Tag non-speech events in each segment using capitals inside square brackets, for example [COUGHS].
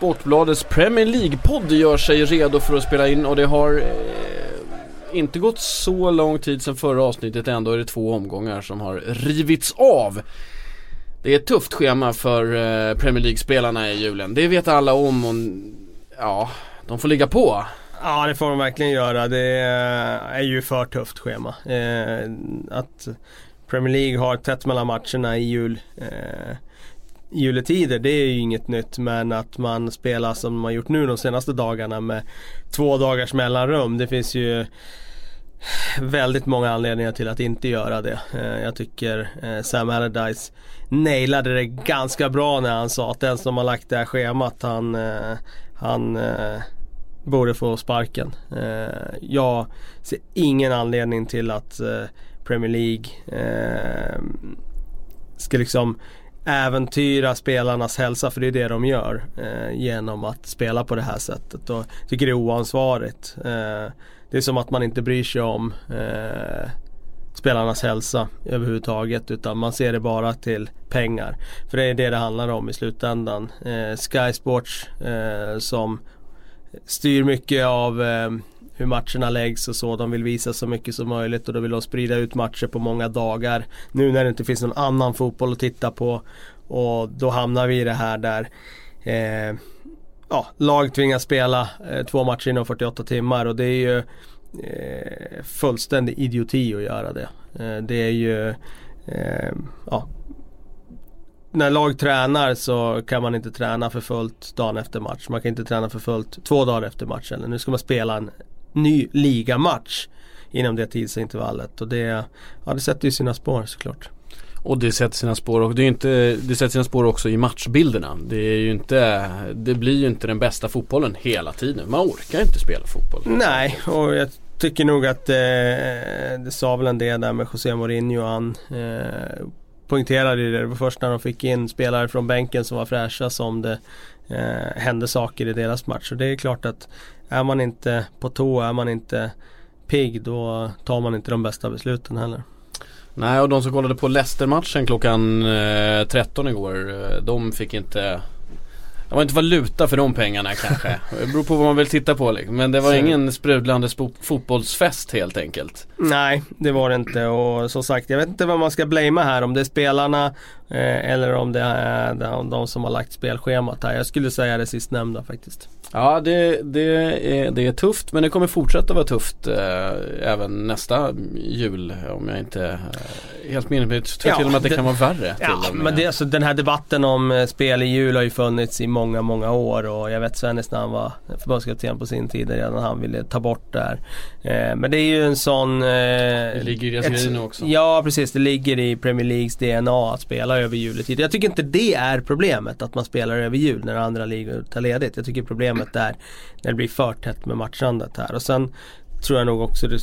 Sportbladets Premier League-podd gör sig redo för att spela in och det har eh, inte gått så lång tid sedan förra avsnittet ändå är det två omgångar som har rivits av. Det är ett tufft schema för eh, Premier League-spelarna i julen. Det vet alla om och ja, de får ligga på. Ja det får de verkligen göra. Det är ju för tufft schema. Eh, att Premier League har tätt mellan matcherna i jul, eh, juletider det är ju inget nytt men att man spelar som man gjort nu de senaste dagarna med två dagars mellanrum. Det finns ju väldigt många anledningar till att inte göra det. Eh, jag tycker eh, Sam Allardyce nailade det ganska bra när han sa att den som har lagt det här schemat han, eh, han borde få sparken. Jag ser ingen anledning till att Premier League eh, ska liksom äventyra spelarnas hälsa för det är det de gör eh, genom att spela på det här sättet. Och jag tycker det är oansvarigt. Eh, det är som att man inte bryr sig om eh, spelarnas hälsa överhuvudtaget utan man ser det bara till pengar. För det är det det handlar om i slutändan. Eh, Sky Sports eh, som styr mycket av eh, hur matcherna läggs och så. De vill visa så mycket som möjligt och då vill de sprida ut matcher på många dagar. Nu när det inte finns någon annan fotboll att titta på och då hamnar vi i det här där eh, ja, lag tvingas spela eh, två matcher inom 48 timmar och det är ju eh, fullständig idioti att göra det. Eh, det är ju eh, ja, när lag tränar så kan man inte träna för fullt dagen efter match. Man kan inte träna för fullt två dagar efter matchen. Nu ska man spela en ny ligamatch inom det tidsintervallet och det, ja, det sätter ju sina spår såklart. Och det sätter sina spår och det, är inte, det sätter sina spår också i matchbilderna. Det är ju inte, det blir ju inte den bästa fotbollen hela tiden. Man orkar inte spela fotboll. Nej, och jag tycker nog att eh, det sa väl en del där med José Mourinho. Han eh, poängterade det. Det var först när de fick in spelare från bänken som var fräscha som det eh, hände saker i deras match. Och det är klart att är man inte på tå, är man inte pigg då tar man inte de bästa besluten heller. Nej och de som kollade på Leicester-matchen klockan eh, 13 igår eh, De fick inte det var inte valuta för de pengarna kanske [LAUGHS] Det beror på vad man vill titta på liksom. Men det var ingen sprudlande fotbollsfest helt enkelt Nej, det var det inte och som sagt jag vet inte vad man ska blamea här om det är spelarna eh, eller om det är de, de som har lagt spelschemat här. Jag skulle säga det sistnämnda faktiskt. Ja det, det, är, det är tufft men det kommer fortsätta vara tufft eh, även nästa jul om jag inte eh, helt minns. Jag tror Ja, till och med att det, det- kan vara värre Ja, men det, alltså, den här debatten om eh, spel i jul har ju funnits i många, många år och jag vet Svennis när han var förbundskapten på sin tid redan han ville ta bort det här. Eh, men det är ju en sån... Eh, Det ligger i deras ett- också. Ja precis, det ligger i Premier Leagues DNA att spela över juletid. Jag tycker inte det är problemet att man spelar över jul när andra ligor tar ledigt. Jag tycker problemet är när det blir för tätt med matchandet här. Och sen tror jag nog också det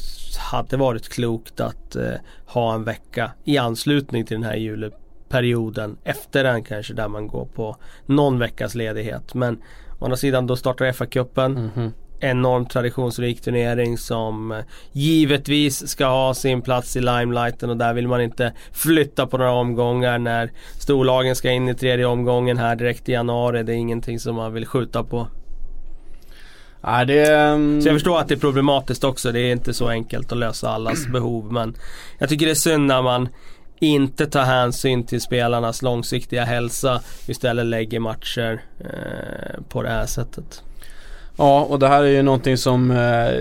hade varit klokt att eh, ha en vecka i anslutning till den här julperioden efter den kanske där man går på någon veckas ledighet. Men å andra sidan då startar FA-cupen Mhm. enormt traditionsrik turnering som eh, givetvis ska ha sin plats i limelighten och där vill man inte flytta på några omgångar när storlagen ska in i tredje omgången här direkt i januari. Det är ingenting som man vill skjuta på. Nej, det, mm, Så jag förstår att det är problematiskt också. Det är inte så enkelt att lösa allas [CLEARS THROAT] behov men jag tycker det är synd när man inte tar hänsyn till spelarnas långsiktiga hälsa istället lägger matcher eh, på det här sättet. Ja och det här är ju någonting som eh,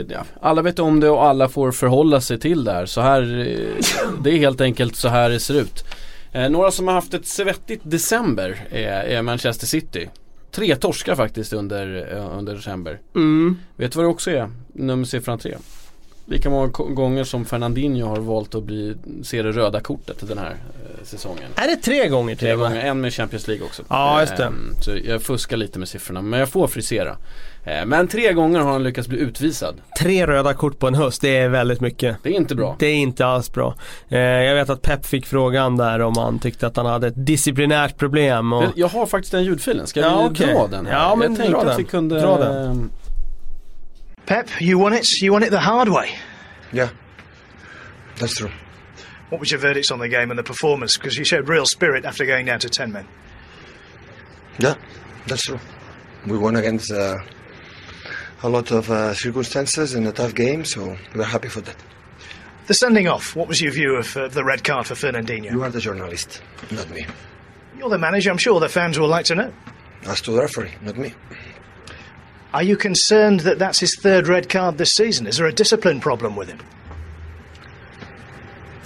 ja, alla vet om det och alla får förhålla sig till det här. Så här eh, det är helt enkelt så här det ser ut. Eh, några som har haft ett svettigt december är, är Manchester City. Tre torskar faktiskt under, eh, under december. Mm. Vet du vad det också är? Nummersiffran tre. Lika många gånger som Fernandinho har valt att bli, se det röda kortet den här eh, säsongen. Är det tre gånger till Tre gånger, en med Champions League också. Ja, just det. Ehm, Så jag fuskar lite med siffrorna, men jag får frisera. Ehm, Men tre gånger har han lyckats bli utvisad. Tre röda kort på en höst, det är väldigt mycket. Det är inte bra. Det är inte alls bra. Eh, jag vet att Pep fick frågan där om han tyckte att han hade ett disciplinärt problem. Och... Jag har faktiskt den ljudfilen, ska Ja, vi dra den här? Ja, men jag tänkte dra att vi kunde... Dra den. Pep, you won it. You won it the hard way. Yeah, that's true. What was your verdicts on the game and the performance? Because you showed real spirit after going down to 10 men. Yeah, that's true. We won against uh, a lot of uh, circumstances in a tough game, so we're happy for that. The sending off, what was your view of uh, the red card for Fernandinho? You are the journalist, not me. You're the manager, I'm sure the fans will like to know. As to the referee, not me. Are you concerned that that's his third red card this season? Is there a discipline problem with him?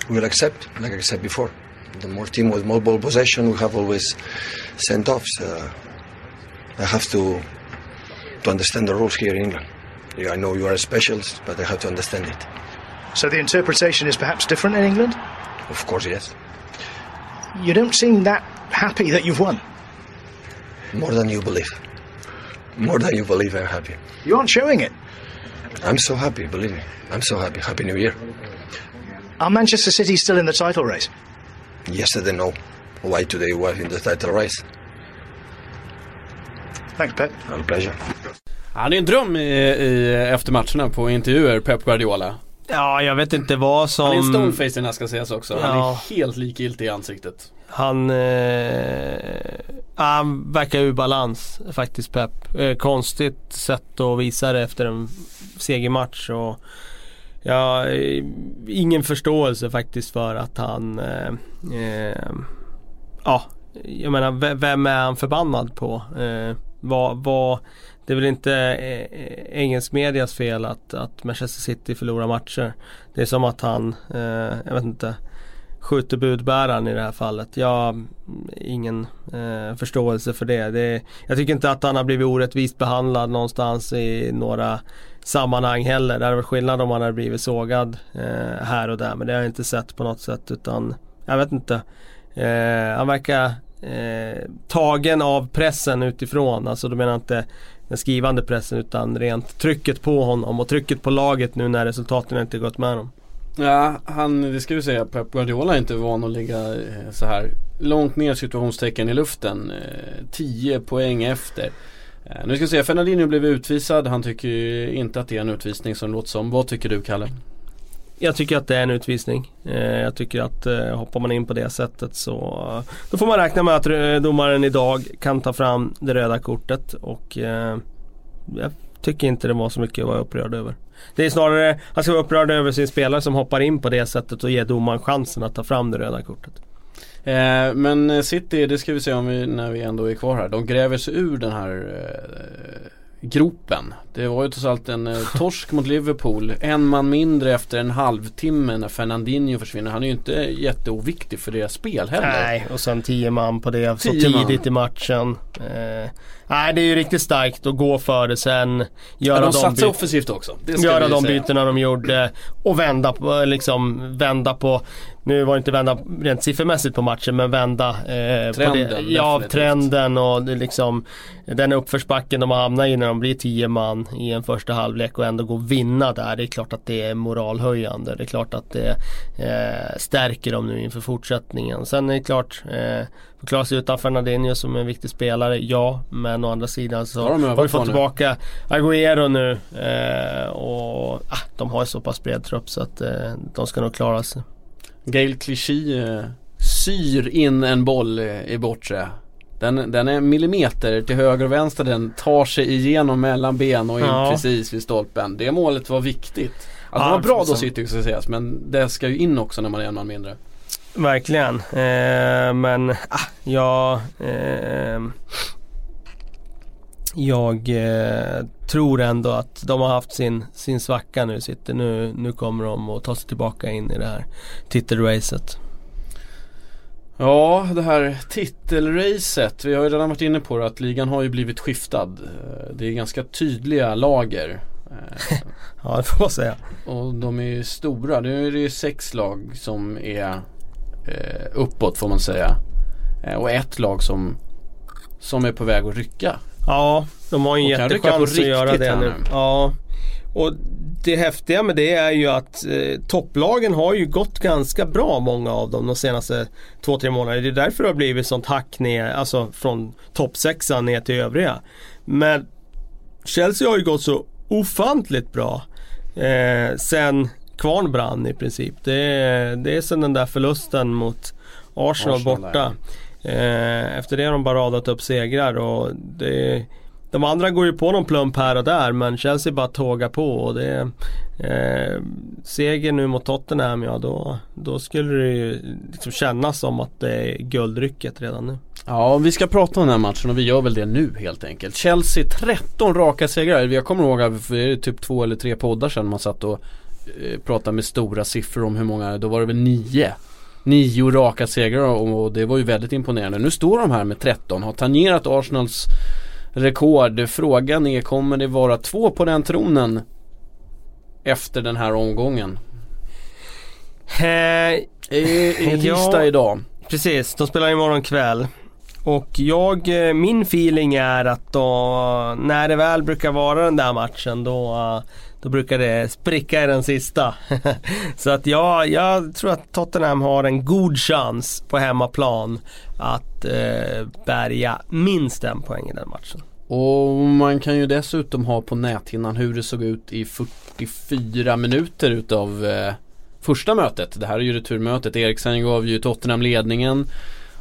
We'll accept, like I said before. The more team with more ball possession, we have always sent offs. Uh, I have to to understand the rules here in England. Yeah, I know you are a specialist, but I have to understand it. So the interpretation is perhaps different in England? Of course, yes. You don't seem that happy that you've won. More than you believe. More than you believe, I'm happy. You aren't showing it. I'm so happy, believe me. I'm so happy. Happy New Year. Are Manchester City still in the title race? Yesterday, no. Why today was in the title race? Thanks, Pep. Our pleasure. Han är en dröm i, i, efter matcherna på intervjuer, Pep Guardiola. Ja, jag vet inte vad som... Han är en stoneface i den här ska sägas också. Han Ja. är helt likgiltig i ansiktet. Han, eh, han verkar ur balans faktiskt Pep. Eh, konstigt sätt att visa det efter en segermatch. Och ja, eh, ingen förståelse faktiskt för att han, eh, eh, ja, jag menar vem är han förbannad på? Eh, vad, vad, det är väl inte eh, engelsk medias fel att, att Manchester City förlorar matcher. Det är som att han, eh, jag vet inte, skjuter budbäraren i det här fallet. Jag har ingen eh, förståelse för det. det. Jag tycker inte att han har blivit orättvist behandlad någonstans i några sammanhang heller. Det hade varit skillnad om han hade blivit sågad eh, här och där. Men det har jag inte sett på något sätt utan jag vet inte. Eh, han verkar eh, tagen av pressen utifrån. Alltså då menar jag inte den skrivande pressen utan rent trycket på honom och trycket på laget nu när resultaten inte gått med honom. Ja, han, det ska vi säga, Pep Guardiola är inte van att ligga eh, så här långt ner situationstecken i luften. Eh, 10 poäng efter. Eh, nu ska vi se, Fernandinho blev utvisad. Han tycker ju inte att det är en utvisning som låter som. Vad tycker du Kalle? Jag tycker att det är en utvisning. Eh, jag tycker att eh, hoppar man in på det sättet så eh, då får man räkna med att eh, domaren idag kan ta fram det röda kortet och eh, jag tycker inte det var så mycket att vara upprörd över. Det är snarare, han ska vara upprörd över sin spelare som hoppar in på det sättet och ger domaren chansen att ta fram det röda kortet. Eh, men eh, City, det ska vi se om vi, när vi ändå är kvar här. De gräver sig ur den här eh, gropen. Det var ju trots allt en eh, [LAUGHS] torsk mot Liverpool. En man mindre efter en halvtimme när Fernandinho försvinner. Han är ju inte jätteoviktig för deras spel heller. Nej, och sen tio man på det så Tio man. tidigt i matchen. Eh, nej, det är ju riktigt starkt att gå för det sen. Göra Ja, de de byt- offensivt också. Göra de bytena de gjorde och vända på, liksom vända på, nu var det inte vända rent siffermässigt på matchen men vända eh, på Trenden, det, ja, trenden och det liksom den uppförsbacken de hamnar i när de blir 10 man i en första halvlek och ändå gå och vinna där. Det är klart att det är moralhöjande. Det är klart att det eh, stärker dem nu inför fortsättningen. Sen är det klart, eh, får klara sig utan Fernandinho som är en viktig spelare, ja. Men å andra sidan så Ja, har vi fått tillbaka Agüero nu eh, och ah, de har ju så pass bred trupp så att eh, de ska nog klara sig. Gail Clichy eh, syr in en boll eh, i bortre. Den, den är millimeter till höger och vänster. Den tar sig igenom mellan ben och in Ja. precis vid stolpen. Det målet var viktigt. Alltså Ja, det var bra då City ska sägas men det ska ju in också när man är en man mindre. Verkligen. Eh, men ah, jag eh, Jag eh, tror ändå att de har haft sin, sin svacka nu sitter. Nu, nu kommer de att ta sig tillbaka in i det här titelracet. Ja, det här titelracet. Vi har ju redan varit inne på det att ligan har ju blivit skiftad. Eh, Det är ganska tydliga lager. Eh, [LAUGHS] Ja det får man säga. Och de är ju stora. Nu är det ju sex lag som är eh, uppåt får man säga. Eh, och ett lag som, som är på väg att rycka. Ja, de har en rycka på jättechans att göra det nu. Ja. Och det häftiga med det är ju att eh, topplagen har ju gått ganska bra många av dem de senaste två, tre månaderna. Det är därför det har blivit sånt hack ner, alltså från toppsexan ner till övriga. Men Chelsea har ju gått så ofantligt bra eh, sen kvarn brann i princip. Det det är sen den där förlusten mot Arsenal, Arsenal borta. Eh, efter det har de bara radat upp segrar och det, de andra går ju på någon plump här och där men Chelsea bara tågar på och det eh, Seger nu mot Tottenham, ja då, då skulle det ju liksom kännas som att det är guldrycket redan nu. Ja, vi ska prata om den här matchen och vi gör väl det nu helt enkelt. Chelsea 13 raka segrar. Jag kommer ihåg att det är typ två eller tre poddar sedan man satt och eh, pratade med stora siffror om hur många, då var det väl nio. Nio raka segrar och, det var ju väldigt imponerande. Nu står de här med 13, har tangerat Arsenals rekord. Frågan är, kommer det vara två på den tronen efter den här omgången? Eh, är Ja. tisdag idag. Precis, de spelar imorgon kväll. Och jag, eh, min feeling är att då, när det väl brukar vara den där matchen då, eh, då brukar det spricka i den sista. [LAUGHS] Så att ja, jag tror att Tottenham har en god chans på hemmaplan att eh, bärga minst en poäng i den matchen. Och man kan ju dessutom ha på näthinnan hur det såg ut i 44 minuter utav eh, första mötet. Det här är ju returmötet. Eriksen gav ju Tottenham ledningen.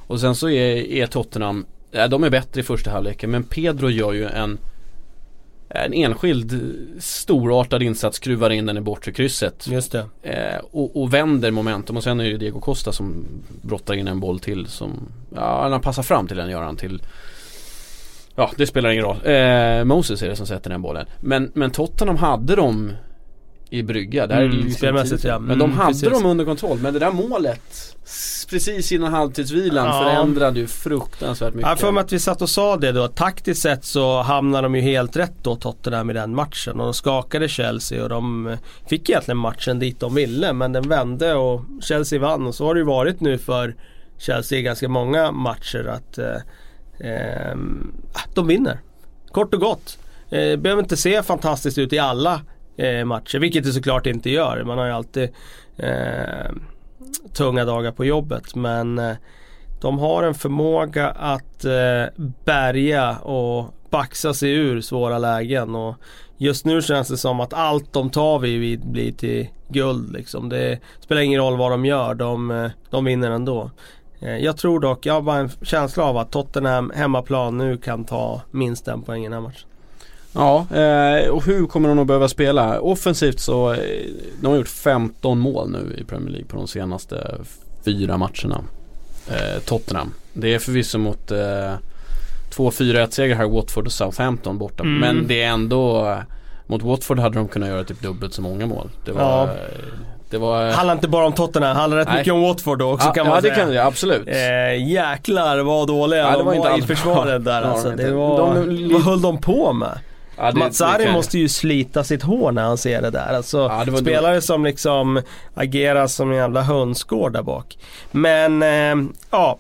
Och sen så är, är Tottenham, ja, de är bättre i första halvleken men Pedro gör ju en en enskild storartad insats, skruvar in den i bortre krysset Just det. eh, och, och vänder momentum och sen är det Diego Costa som brottar in en boll till som, ja han passar fram till den gör han till Ja det spelar ingen roll. Eh, Moses är det som sätter den bollen. Men, men Tottenham hade dem i brygga. Där är det Mm, ju liksom spelmässigt, ja. Men de Mm, hade precis. dem under kontroll. Men det där målet precis innan halvtidsvilan Ja. förändrade ju fruktansvärt mycket. Jag för mig att vi satt och sa det då. Taktiskt sett så hamnade de ju helt rätt då Tottenham i den matchen. Och de skakade Chelsea och de eh, fick egentligen matchen dit de ville. Men den vände och Chelsea vann. Och så har det ju varit nu för Chelsea i ganska många matcher att eh, ehm, de vinner. Kort och gott. Eh, behöver inte se fantastiskt ut i alla eh, matcher. Vilket det såklart inte gör. Man har ju alltid eh, tunga dagar på jobbet. Men eh, de har en förmåga att eh, bärga och baxa sig ur svåra lägen. Och just nu känns det som att allt de tar vid vid blir till guld. Liksom. Det spelar ingen roll vad de gör, de, eh, de vinner ändå. Eh, jag tror dock, jag har bara en känsla av att Tottenham hemmaplan nu kan ta minst en poäng i den här matchen. Ja, eh, och hur kommer de att behöva spela? Offensivt så, eh, de har gjort 15 mål nu i Premier League på de senaste fyra matcherna. Eh, Tottenham. Det är förvisso mot eh, två 4-1 segrar här, Watford och Southampton borta. Mm. Men det är ändå, mot Watford hade de kunnat göra typ dubbelt så många mål. Det var, Ja. det var Det handlar inte bara om Tottenham, det handlar rätt Nej. mycket om Watford då också ja, kan man ja, det säga. kan det, absolut. Eh, jäklar vad dåliga Ja, det de var var, i försvaret där Ja, alltså. de- Det var, de- vad höll de på med? Ja, kan- måste ju slita sitt hår när han ser det där. Alltså, Ja, det spelare som liksom agerar som en jävla hönsgård där bak. Men eh, ja,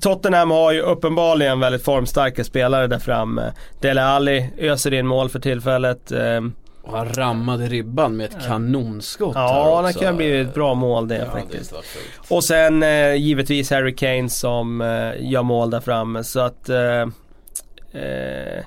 Tottenham har ju uppenbarligen väldigt formstarka spelare där framme. Dele Alli öser in mål för tillfället. Eh, Och han rammade ribban med ett kanonskott ja, det kan bli ett bra mål det Ja, faktiskt. det. Och sen eh, givetvis Harry Kane som eh, gör mål där framme. Så att eh, eh,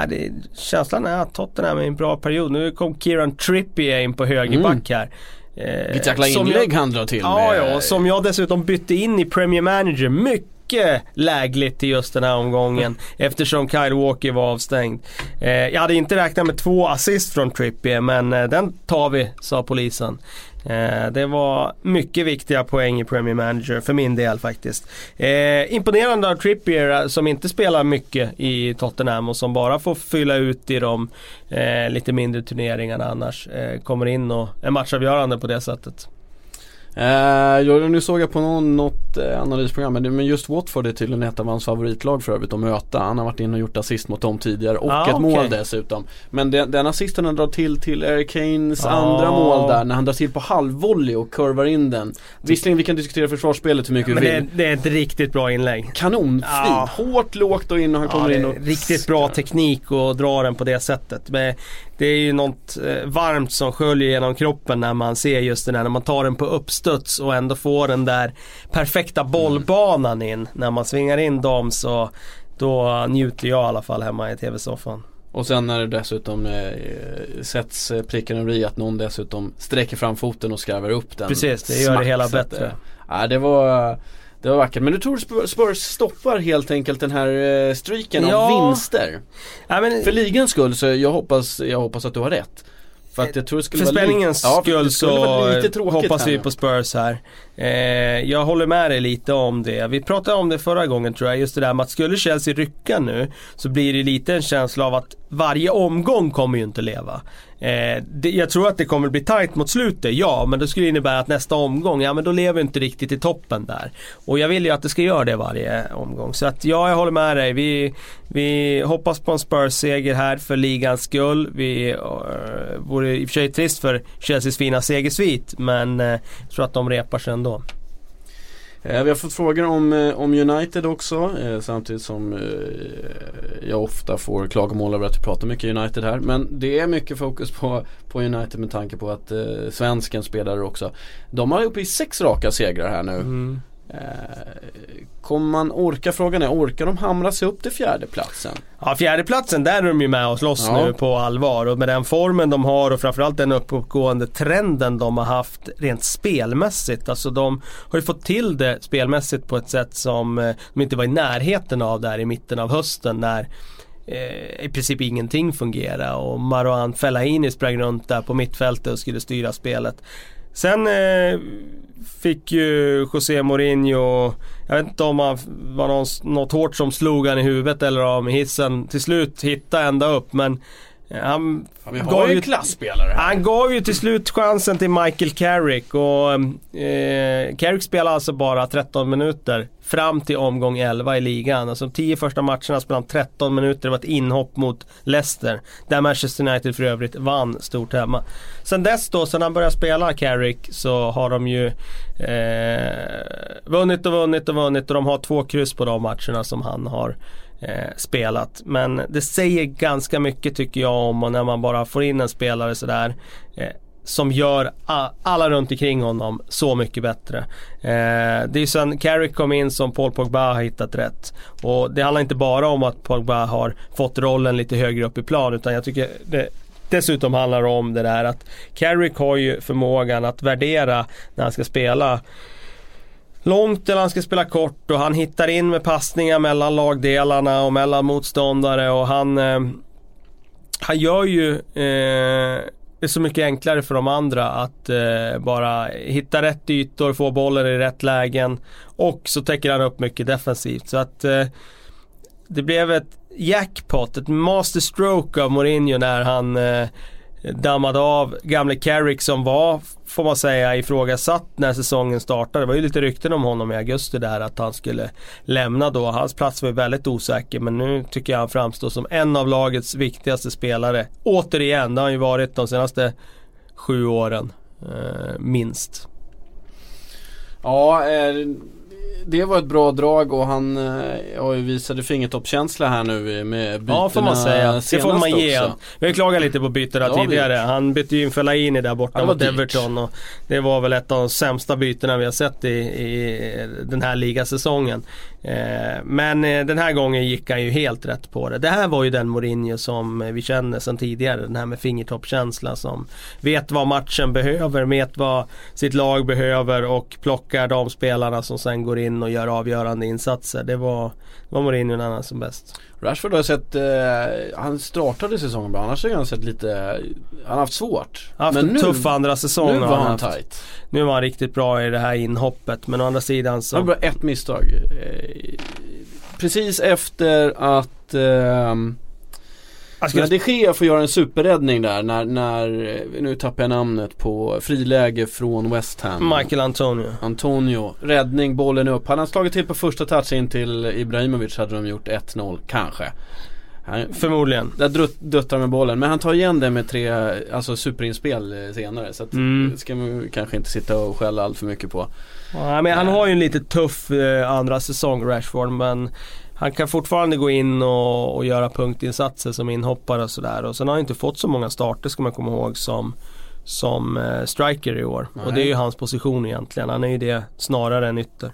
ja, det, känslan är att Tottenham är i en bra period. Nu kom Kieran Trippier in på högerback här. Eh, Vilket jäkla som inlägg jag, han drar till Ja, med. ja, som jag dessutom bytte in i Premier Manager. Mycket mycket lägligt till just den här omgången eftersom Kyle Walker var avstängd. Eh, jag hade inte räknat med två assist från Trippier men eh, den tar vi, sa polisen. Eh, det var mycket viktiga poäng i Premier Manager för min del faktiskt. Eh, imponerande av Trippier eh, som inte spelar mycket i Tottenham och som bara får fylla ut i de eh, lite mindre turneringarna annars. Eh, kommer in och är matchavgörande på det sättet. Jag, nu såg jag på någon, något eh, analysprogram men just Watford är tydligen ett av hans favoritlag för övrigt att möta. Han har varit inne och gjort assist mot dem tidigare och Ah, ett okej. mål dessutom. Men den, den assisten han drar till till Eric Kanes Ah. andra mål där när han drar till på halvvolley och kurvar in den. Visserligen vi kan diskutera försvarsspelet hur mycket Men vi det, vill. är- det är ett riktigt bra inlägg. Kanonfint! Ja. Hårt, lågt och in och han Ja, kommer det in och riktigt bra teknik att dra den på det sättet. Men det är ju något eh, varmt som sköljer genom kroppen när man ser just det där när man tar den på uppstuds och ändå får den där perfekta bollbanan in. När man svingar in dem så då njuter jag i alla fall hemma i tv-soffan. Och sen när det dessutom eh, sätts eh, pricken över i att någon dessutom sträcker fram foten och skarvar upp den. Precis, det gör det hela bättre. Ja, det var det var vackert. Men du tror Spurs- stoppar helt enkelt den här eh, streaken Ja. av vinster? Ja, men, För ligans skull så jag hoppas, jag hoppas att du har rätt. För att jag tror det skulle För li- spänningens Ja, för skull vara så hoppas vi på Spurs här. Eh, jag håller med dig lite om det. Vi pratade om det förra gången tror jag. Just det där med att skulle Chelsea rycka nu så blir det lite en känsla av att varje omgång kommer ju inte leva. Eh, det, jag tror att det kommer bli tight mot slutet, ja. Men det skulle innebära att nästa omgång, ja men då lever vi inte riktigt i toppen där. Och jag vill ju att det ska göra det varje omgång. Så att ja, jag håller med dig. Vi, vi hoppas på en Spurs-seger här för ligans skull. Vi uh, vore i och för sig trist för Chelseas fina segersvit men eh, jag tror att de repar sig ändå. Eh, vi har fått frågor om, eh, om United också eh, samtidigt som jag ofta får klagomål över att vi pratar mycket United här. Men det är mycket fokus på, på United med tanke på att svensken spelar också. De har uppe i sex raka segrar här nu. Mm. Eh, kommer man orka, frågan är, orkar de hamra sig upp till fjärdeplatsen? Ja, fjärdeplatsen där är de ju med och slåss Ja. nu på allvar och med den formen de har och framförallt den uppåtgående trenden de har haft rent spelmässigt. Alltså de har ju fått till det spelmässigt på ett sätt som eh, de inte var i närheten av där i mitten av hösten när eh, i princip ingenting fungerade och Marouane Fellaini sprang runt där på mittfältet och skulle styra spelet. Sen eh, fick ju José Mourinho, jag vet inte om han var någon, något hårt som slog han i huvudet eller om hissen till slut hittade ända upp men han vi gav har ju ju en klasspelare här. han gav ju till slut chansen till Michael Carrick och eh, Carrick spelade alltså bara 13 minuter fram till omgång 11 i ligan. Alltså de 10 första matcherna spelade han 13 minuter, det var ett inhopp mot Leicester. Där Manchester United för övrigt vann stort hemma. Sen dess då, sen han började spela Carrick så har de ju eh, vunnit och vunnit och vunnit och de har två kryss på de matcherna som han har eh, spelat. Men det säger ganska mycket tycker jag om och när man bara får in en spelare sådär eh, som gör alla runt omkring honom så mycket bättre. Eh, det är ju sen Carrick kom in som Paul Pogba har hittat rätt. Och det handlar inte bara om att Pogba har fått rollen lite högre upp i plan utan jag tycker det dessutom handlar det om det där att Carrick har ju förmågan att värdera när han ska spela långt eller han ska spela kort och han hittar in med passningar mellan lagdelarna och mellan motståndare och han eh, Han gör ju eh, det så mycket enklare för de andra att eh, bara hitta rätt ytor, få bollen i rätt lägen och så täcker han upp mycket defensivt. Så att eh, det blev ett jackpot, ett masterstroke av Mourinho när han eh, dammat dammade av gamle Carrick som var, får man säga, ifrågasatt när säsongen startade. Det var ju lite rykten om honom i augusti där att han skulle lämna då. Hans plats var ju väldigt osäker men nu tycker jag han framstår som en av lagets viktigaste spelare. Återigen, det har han ju varit de senaste sju åren. Eh, minst. Ja, eh, det var ett bra drag och han eh, har ju visade fingertoppskänsla här nu med bytena Ja får man säga. Det får man ge också. Vi klagat lite på bytena vi tidigare. Han bytte ju in Fellaini där borta Ja, mot. Everton och det var väl ett av de sämsta bytena vi har sett i, i den här ligasäsongen. Eh, men eh, den här gången gick han ju helt rätt på det. Det här var ju den Mourinho som eh, vi känner sedan tidigare. Den här med fingertoppkänsla som vet vad matchen behöver, vet vad sitt lag behöver och plockar de spelarna som sen går in och gör avgörande insatser. Det var, det var Mourinho när han som bäst. Rashford har sett, eh, han startade säsongen bra, annars har han sett lite, han har haft svårt. Han har haft en tuff andra säsong. nu var han haft. tight. Nu var han riktigt bra i det här inhoppet men å andra sidan så... Han bara ett misstag. Eh, precis efter att Jag skulle- Men de Gea får göra en superräddning där när, när, nu tappar jag namnet på friläge från West Ham. Michael Antonio. Antonio, räddning, bollen upp. Hade han slagit till på första touch in till Ibrahimovic hade de gjort 1-0, kanske. Han, Förmodligen. där drutt- duttar med bollen, men han tar igen det med tre, alltså superinspel senare. Så att Mm. det ska man kanske inte sitta och skälla allt för mycket på. Ja, men han har ju en lite tuff eh, andra säsong Rashford men han kan fortfarande gå in och, och göra punktinsatser som inhoppare och sådär. Och sen har han inte fått så många starter ska man komma ihåg som, som eh, striker i år. Och det är ju hans position egentligen. Han är ju det snarare än ytter.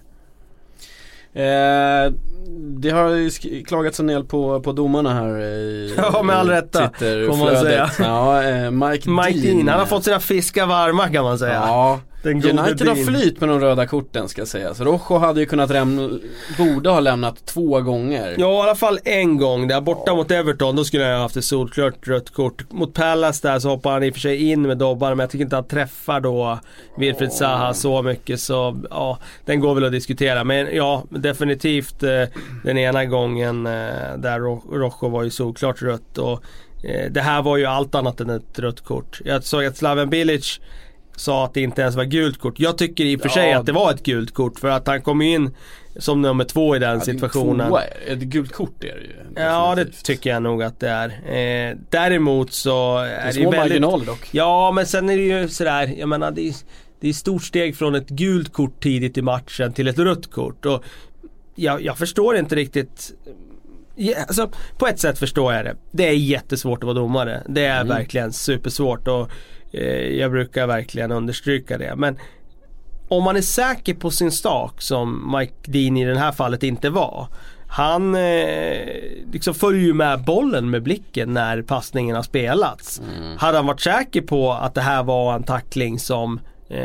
Eh, det har ju klagats en del på, på domarna här i [LAUGHS] Ja, med all rätta, får man säga. Ja, eh, Mike, Mike Dean, han har fått sina fiskar varma kan man säga. Ja, United har flyt med de röda korten ska sägas. Rojo hade ju kunnat lämna, borde ha lämnat två gånger. Ja, i alla fall en gång där borta mot Everton, då skulle jag ha haft ett solklart rött kort. Mot Palace där så hoppar han i och för sig in med dobbarna, men jag tycker inte han träffar då Wilfried Zaha så mycket så, ja, den går väl att diskutera. Men ja, definitivt eh, den ena gången eh, där Ro- Rojo var ju solklart rött och eh, det här var ju allt annat än ett rött kort. Jag såg att Slaven Bilic sa att det inte ens var gult kort. Jag tycker i och för sig Ja. att det var ett gult kort för att han kom in som nummer två i den Ja, det är situationen. tvåa. Ett gult kort är det ju. Ja det definitivt. tycker jag nog att det är. Eh, däremot så är Det det, är ju små väldigt... marginaler dock. Ja men sen är det ju sådär, jag menar det är, det är stort steg från ett gult kort tidigt i matchen till ett rött kort. Och jag, jag förstår inte riktigt Ja, alltså, på ett sätt förstår jag det. Det är jättesvårt att vara domare. Det är Mm. verkligen supersvårt och jag brukar verkligen understryka det. Men om man är säker på sin sak som Mike Dean i det här fallet inte var. Han eh, liksom följer ju med bollen med blicken när passningen har spelats. Hade han varit säker på att det här var en tackling som eh,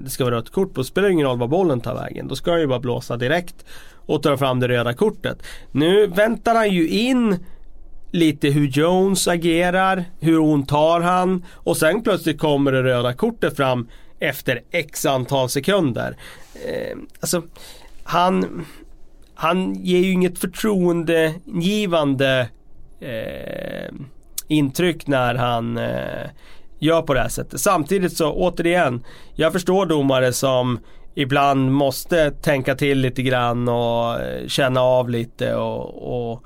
det ska vara rött kort på, spelar ingen roll var bollen tar vägen. Då ska han ju bara blåsa direkt och ta fram det röda kortet. Nu väntar han ju in lite hur Jones agerar, hur hon tar han och sen plötsligt kommer det röda kortet fram efter x antal sekunder. Eh, alltså, han, han ger ju inget förtroendegivande eh, intryck när han eh, gör på det här sättet. Samtidigt så återigen, jag förstår domare som ibland måste tänka till lite grann och eh, känna av lite och, och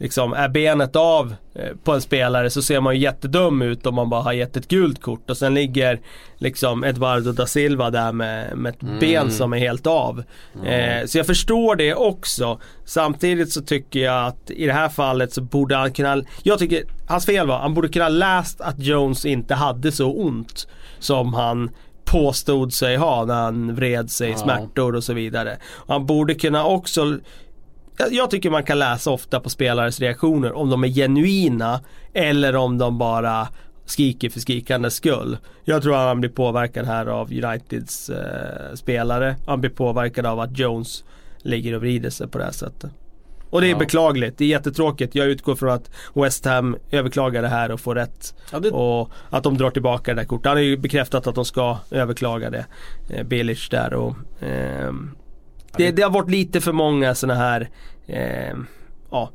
liksom är benet av eh, på en spelare så ser man ju jättedum ut om man bara har gett ett gult kort och sen ligger liksom Eduardo da Silva där med, med ett ben som är helt av. Eh, så jag förstår det också. Samtidigt så tycker jag att i det här fallet så borde han kunna, jag tycker hans fel var, han borde kunna läst att Jones inte hade så ont som han påstod sig ha när han vred sig i Ja. smärtor och så vidare. Och han borde kunna också jag- tycker man kan läsa ofta på spelares reaktioner om de är genuina eller om de bara skriker för skrikandes skull. Jag tror att han blir påverkad här av Uniteds eh, spelare. Han blir påverkad av att Jones ligger och vrider sig på det här sättet. Och det är Ja. beklagligt, det är jättetråkigt. Jag utgår från att West Ham överklagar det här och får rätt. Ja, det, Och att de drar tillbaka det där kortet. Han har ju bekräftat att de ska överklaga det. Eh, Bilic där och ehm, det, det har varit lite för många sådana här ehm, Ja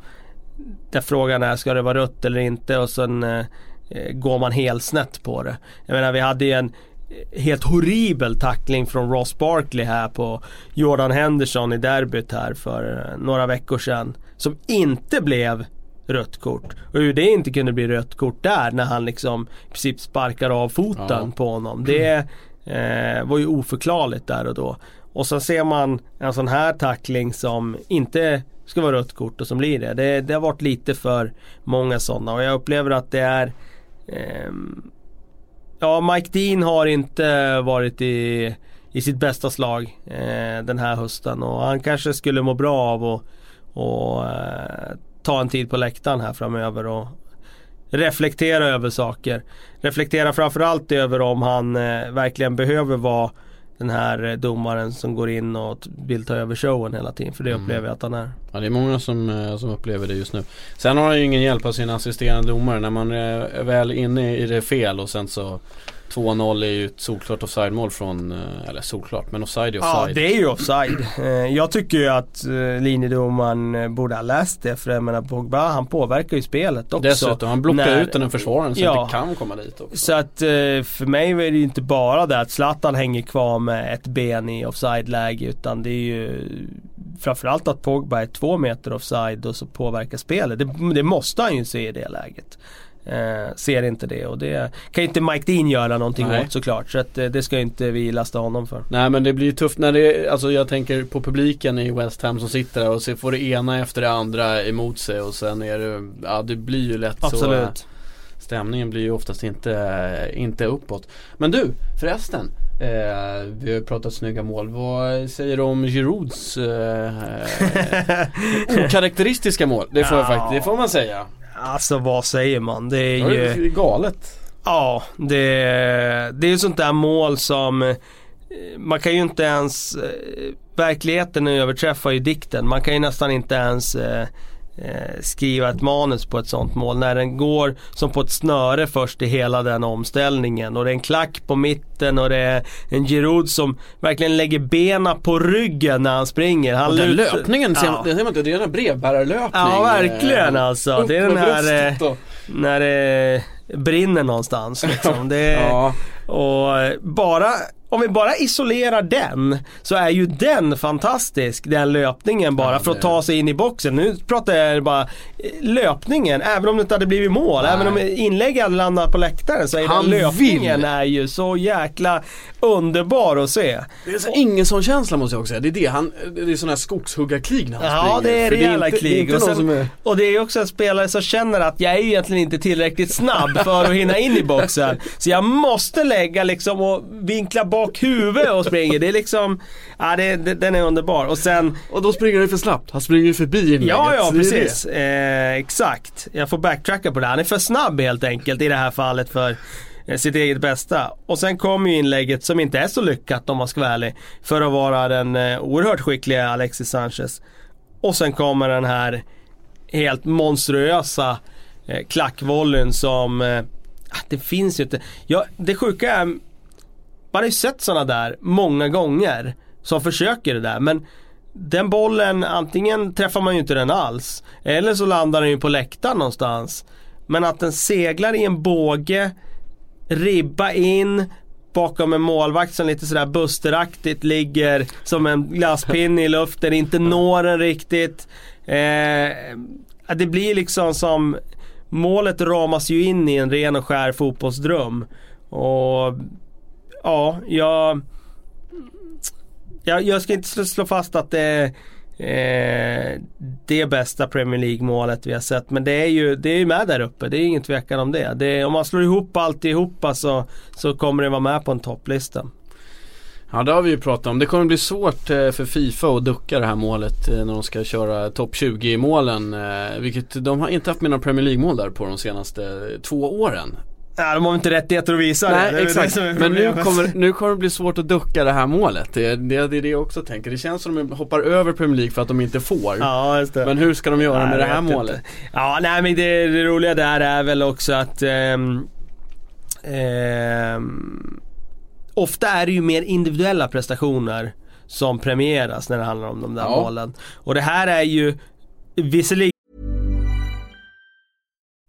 Där frågan är, ska det vara rött eller inte? Och sen eh, eh, går man helt snett på det. Jag menar vi hade ju en eh, helt horribel tackling från Ross Barkley här på Jordan Henderson i derbyt här för eh, några veckor sedan. Som inte blev rött kort. Och hur det inte kunde bli rött kort där när han liksom i princip sparkar av foten Ja. på honom. Det eh, var ju oförklarligt där och då. Och så ser man en sån här tackling som inte ska vara rött kort och som blir det. Det, det har varit lite för många sådana och jag upplever att det är eh, Ja, Mike Dean har inte varit i, i sitt bästa slag eh, den här hösten och han kanske skulle må bra av att och, eh, ta en tid på läktaren här framöver och reflektera över saker. Reflektera framförallt över om han eh, verkligen behöver vara den här eh, domaren som går in och vill ta över showen hela tiden. För det upplever jag att han är. ja, det är många som, eh, som upplever det just nu. Sen har han ju ingen hjälp av sin assisterande domare när man är väl inne i det fel och sen så 2-0 är ju ett solklart offside-mål från, eh, eller solklart, men offside är Ja, offside. det är ju offside. Eh, Jag tycker ju att eh, linjedomaren borde ha läst det för jag menar Pogba han påverkar ju spelet också. Dessutom, han blockar när- ut den en försvararen så Ja. att det kan komma dit också. Så att för mig är det ju inte bara det att Zlatan hänger kvar med ett ben i offside-läge utan det är ju framförallt att Pogba är två meter offside och så påverkar spelet. Det, det måste han ju se i det läget. Eh, ser inte det och det kan ju inte Mike Dean göra någonting Nej. åt såklart. Så att, eh, det ska ju inte vi lasta honom för. Nej men det blir ju tufft när det, alltså jag tänker på publiken i West Ham som sitter där och så får det ena efter det andra emot sig och sen är det, ja det blir ju lätt så Absolut. Stämningen blir ju oftast inte, inte uppåt. Men du, förresten. Eh, vi har ju pratat snygga mål. Vad säger du om Girouds eh, [LAUGHS] okaraktäristiska mål? Det får, jag Ja. faktiskt, det får man säga. Alltså vad säger man? Det är Det ju... är ju galet. Ja, det, det är ju sånt där mål som eh, man kan ju inte ens, eh, verkligheten överträffar ju dikten. Man kan ju nästan inte ens eh, skriva ett manus på ett sånt mål. När den går som på ett snöre först i hela den omställningen och det är en klack på mitten och det är en Giroud som verkligen lägger bena på ryggen när han springer. Han Och den lutar- löpningen, ser, Ja. man, det ser man inte, det är en brevbärarlöpning. Ja, verkligen Eh, alltså. upp Det är den här, eh, när det brinner någonstans liksom. [LAUGHS] Det Ja. och bara, om vi bara isolerar den så är ju den fantastisk, den löpningen bara Ja, för att ta sig in i boxen. Nu pratar jag bara eh, löpningen, även om det inte hade blivit mål, Nej. även om inlägget hade landat på läktaren så är Han den löpningen vill. är ju så jäkla underbar att se. Det är så ingen sån känsla måste jag också säga. Det är det han, det är sån här skogshuggarkrig när han Ja springer. det är rejäla krig inte och, sen, är... och det är ju också en spelare som känner att jag är ju egentligen inte tillräckligt snabb för att hinna in i boxen. [LAUGHS] Så jag måste lägga liksom och vinkla bak huvudet och springer. Det är liksom, ja det, det, den är underbar. Och sen, Och då springer han för snabbt. Han springer ju förbi inlägget. ja ja precis. Eh, exakt. Jag får backtracka på det. Han är för snabb helt enkelt i det här fallet för eh, sitt eget bästa. Och sen kommer ju inlägget som inte är så lyckat om man ska vara ärlig. För att vara den eh, oerhört skickliga Alexis Sanchez. Och sen kommer den här helt monstruösa eh, klackvolleyn som eh, ah, det finns ju inte. Ja, det sjuka är man har ju sett sådana där många gånger som försöker det där men den bollen, antingen träffar man ju inte den alls eller så landar den ju på läktaren någonstans. Men att den seglar i en båge, ribba in bakom en målvakt som lite sådär busteraktigt ligger som en glasspinne i luften, inte når den riktigt. Eh, det blir liksom som Målet ramas ju in i en ren och skär fotbollsdröm. Och ja, jag, jag, jag ska inte slå- slå fast att det är eh, det bästa Premier League-målet vi har sett. Men det är ju det är ju med där uppe, det är ingen tvekan om det. det är, om man slår ihop alltihopa så, så kommer det vara med på en topplista. Ja det har vi ju pratat om. Det kommer bli svårt eh, för Fifa att ducka det här målet eh, när de ska köra topp 20 i målen. Eh, vilket de har inte haft med några Premier League-mål där på de senaste två åren. Nej, de har inte rättigheter att visa det. Nej det. väl exakt. det Men nu kommer, nu kommer det bli svårt att ducka det här målet. Det, det, det är det jag också tänker. Det känns som att de hoppar över Premier League för att de inte får. Ja, just det. Men hur ska de göra Nej, med det här målet? inte. Ja, nej men det, det roliga där är väl också att ehm, ehm, Ofta är det ju mer individuella prestationer som premieras när det handlar om de där Ja. målen. Och det här är ju visserligen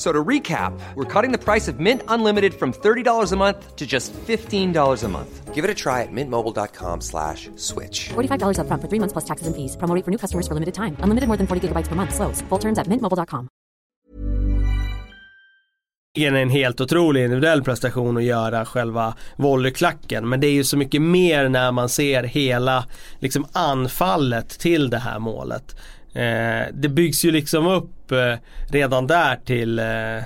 So to recap, we're cutting the price of Mint Unlimited from $30 a month to just $15 a month. Give it a try at mintmobile.com slash switch. $45 upfront for three months plus taxes and fees. Promo for new customers for limited time. Unlimited more than 40 gigabytes per month. Slows. Full terms at mintmobile.com. en helt otrolig individuell prestation att göra själva volleyklacken. Men det är ju så mycket mer när man ser hela liksom anfallet till det här målet. Eh, det byggs ju liksom upp eh, redan där till eh,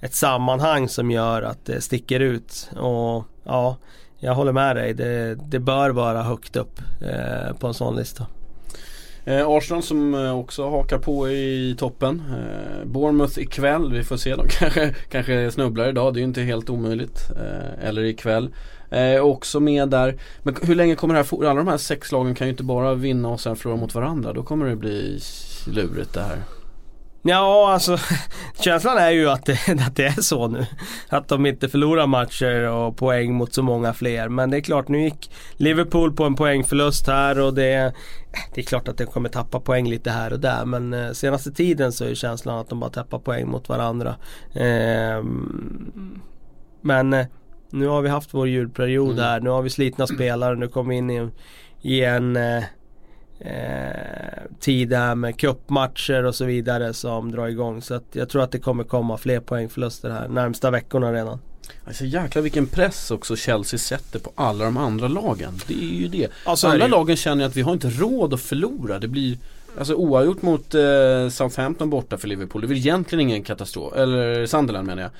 ett sammanhang som gör att det sticker ut. Och ja, jag håller med dig. Det, det bör vara högt upp eh, på en sån lista. Eh, Arsenal som eh, också hakar på i toppen. Eh, Bournemouth ikväll, vi får se. De [LAUGHS] kanske, kanske snubblar idag, det är ju inte helt omöjligt. Eh, eller ikväll. Eh, också med där. Men hur länge kommer det här fortsätta? Alla de här sex lagen kan ju inte bara vinna och sen förlora mot varandra. Då kommer det bli lurigt det här. Ja, alltså [LAUGHS] känslan är ju att det, [LAUGHS] att det är så nu. Att de inte förlorar matcher och poäng mot så många fler. Men det är klart, nu gick Liverpool på en poängförlust här och det, det är klart att de kommer tappa poäng lite här och där. Men eh, senaste tiden så är känslan att de bara tappar poäng mot varandra. Eh, men eh, nu har vi haft vår julperiod Mm. här. Nu har vi slitna spelare. Nu kommer vi in i, i en eh, eh, tid här med cupmatcher och så vidare som drar igång. Så att jag tror att det kommer komma fler poängförluster här närmsta veckorna redan. Alltså jäklar vilken press också Chelsea sätter på alla de andra lagen. Det är ju det. Ja, så är andra det lagen känner att vi har inte råd att förlora. Det blir Alltså oavgjort mot eh, Southampton borta för Liverpool. Det är väl egentligen ingen katastrof. Eller Sunderland menar jag.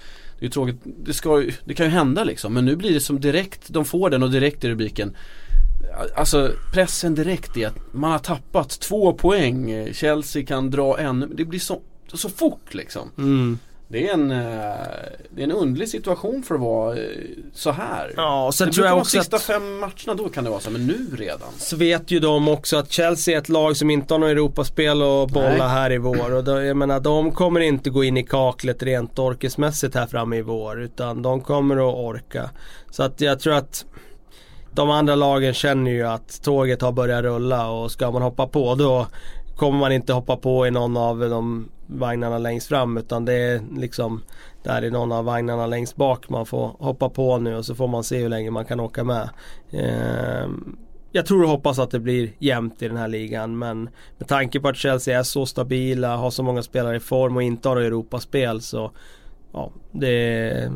Det är tråkigt. Det, ska, det kan ju hända liksom. Men nu blir det som direkt, de får den och direkt i rubriken. Alltså pressen direkt är att man har tappat två poäng. Chelsea kan dra ännu. Det blir så, så fort liksom. Mm. Det är en, eh, det är en underlig situation för att vara eh, så här. Ja, sen det tror jag också sista att fem matcherna då kan det vara så, men nu redan. så vet ju de också att Chelsea är ett lag som inte har något Europaspel att bolla Nej. här i vår. Och då, jag menar, de kommer inte gå in i kaklet rent orkesmässigt här framme i vår. Utan de kommer att orka. Så att jag tror att de andra lagen känner ju att tåget har börjat rulla och ska man hoppa på då kommer man inte hoppa på i någon av de vagnarna längst fram utan det är liksom där i någon av vagnarna längst bak man får hoppa på nu och så får man se hur länge man kan åka med. Eh, jag tror och hoppas att det blir jämnt i den här ligan men med tanke på att Chelsea är så stabila, har så många spelare i form och inte har Europaspel så ja, det,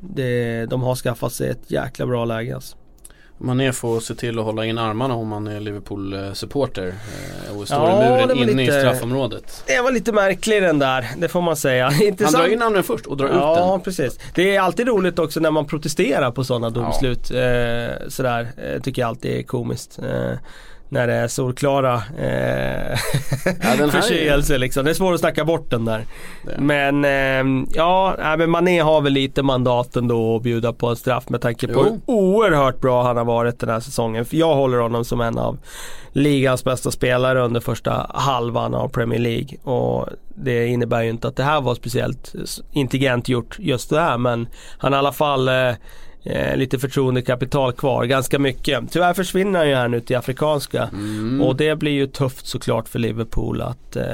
det, de har skaffat sig ett jäkla bra läge alltså. Mané får se till att hålla in armarna om man är Liverpool-supporter eh, och står Ja, i muren inne lite- i straffområdet. Det var lite märklig den där, det får man säga. [LAUGHS] Han Intressant. drar in armen först och drar ut Ja, den. precis. Det är alltid roligt också när man protesterar på sådana domslut. Eh, sådär, eh, tycker jag alltid är komiskt. Eh, när det är solklara eh, Ja, här är- förseelser liksom. Det är svårt att snacka bort den där. Det. Men eh, ja, men Mané har väl lite mandat ändå att bjuda på en straff med tanke på Jo. hur oerhört bra han har varit den här säsongen. För jag håller honom som en av ligans bästa spelare under första halvan av Premier League. Och det innebär ju inte att det här var speciellt intelligent gjort just det här men han har i alla fall eh, eh, lite förtroendekapital kvar, ganska mycket. Tyvärr försvinner han ju här nu till Afrikanska Mm. och det blir ju tufft såklart för Liverpool att eh,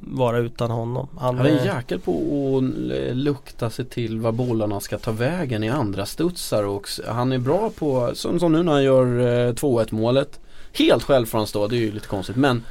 vara utan honom. Han, Han är en eh, jäkel på att lukta sig till var bollarna ska ta vägen i andra studsar och han är bra på, som, som nu när han gör eh, 2-1 målet. Helt själv får han stå, det är ju lite konstigt men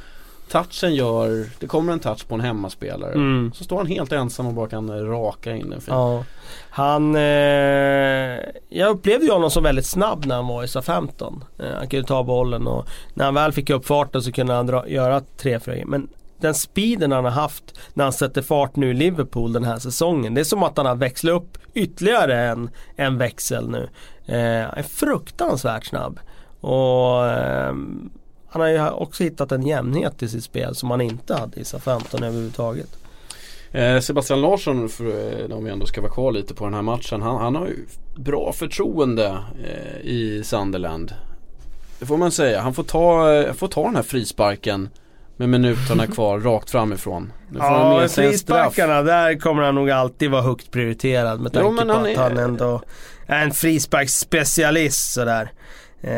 touchen gör, det kommer en touch på en hemmaspelare. Mm. Så står han helt ensam och bara kan raka in den. Ja. Han, eh, jag upplevde ju honom som väldigt snabb när han var i SA-15. Eh, han kunde ta bollen och när han väl fick upp farten så kunde han dra, göra tre fröjer. Men den speeden han har haft när han sätter fart nu i Liverpool den här säsongen. Det är som att han har växlat upp ytterligare en, en växel nu. Eh, han är fruktansvärt snabb. Och eh, han har ju också hittat en jämnhet i sitt spel som han inte hade i SA-15 överhuvudtaget. Eh, Sebastian Larsson, för, eh, om vi ändå ska vara kvar lite på den här matchen. Han, han har ju bra förtroende eh, i Sunderland. Det får man säga. Han får ta, får ta den här frisparken med minuterna [LAUGHS] kvar rakt framifrån. Nu får han Ja, med sig en straff. frisparkarna där kommer han nog alltid vara högt prioriterad med Jo, tanke men på han att är- han ändå är en frisparksspecialist sådär. Eh,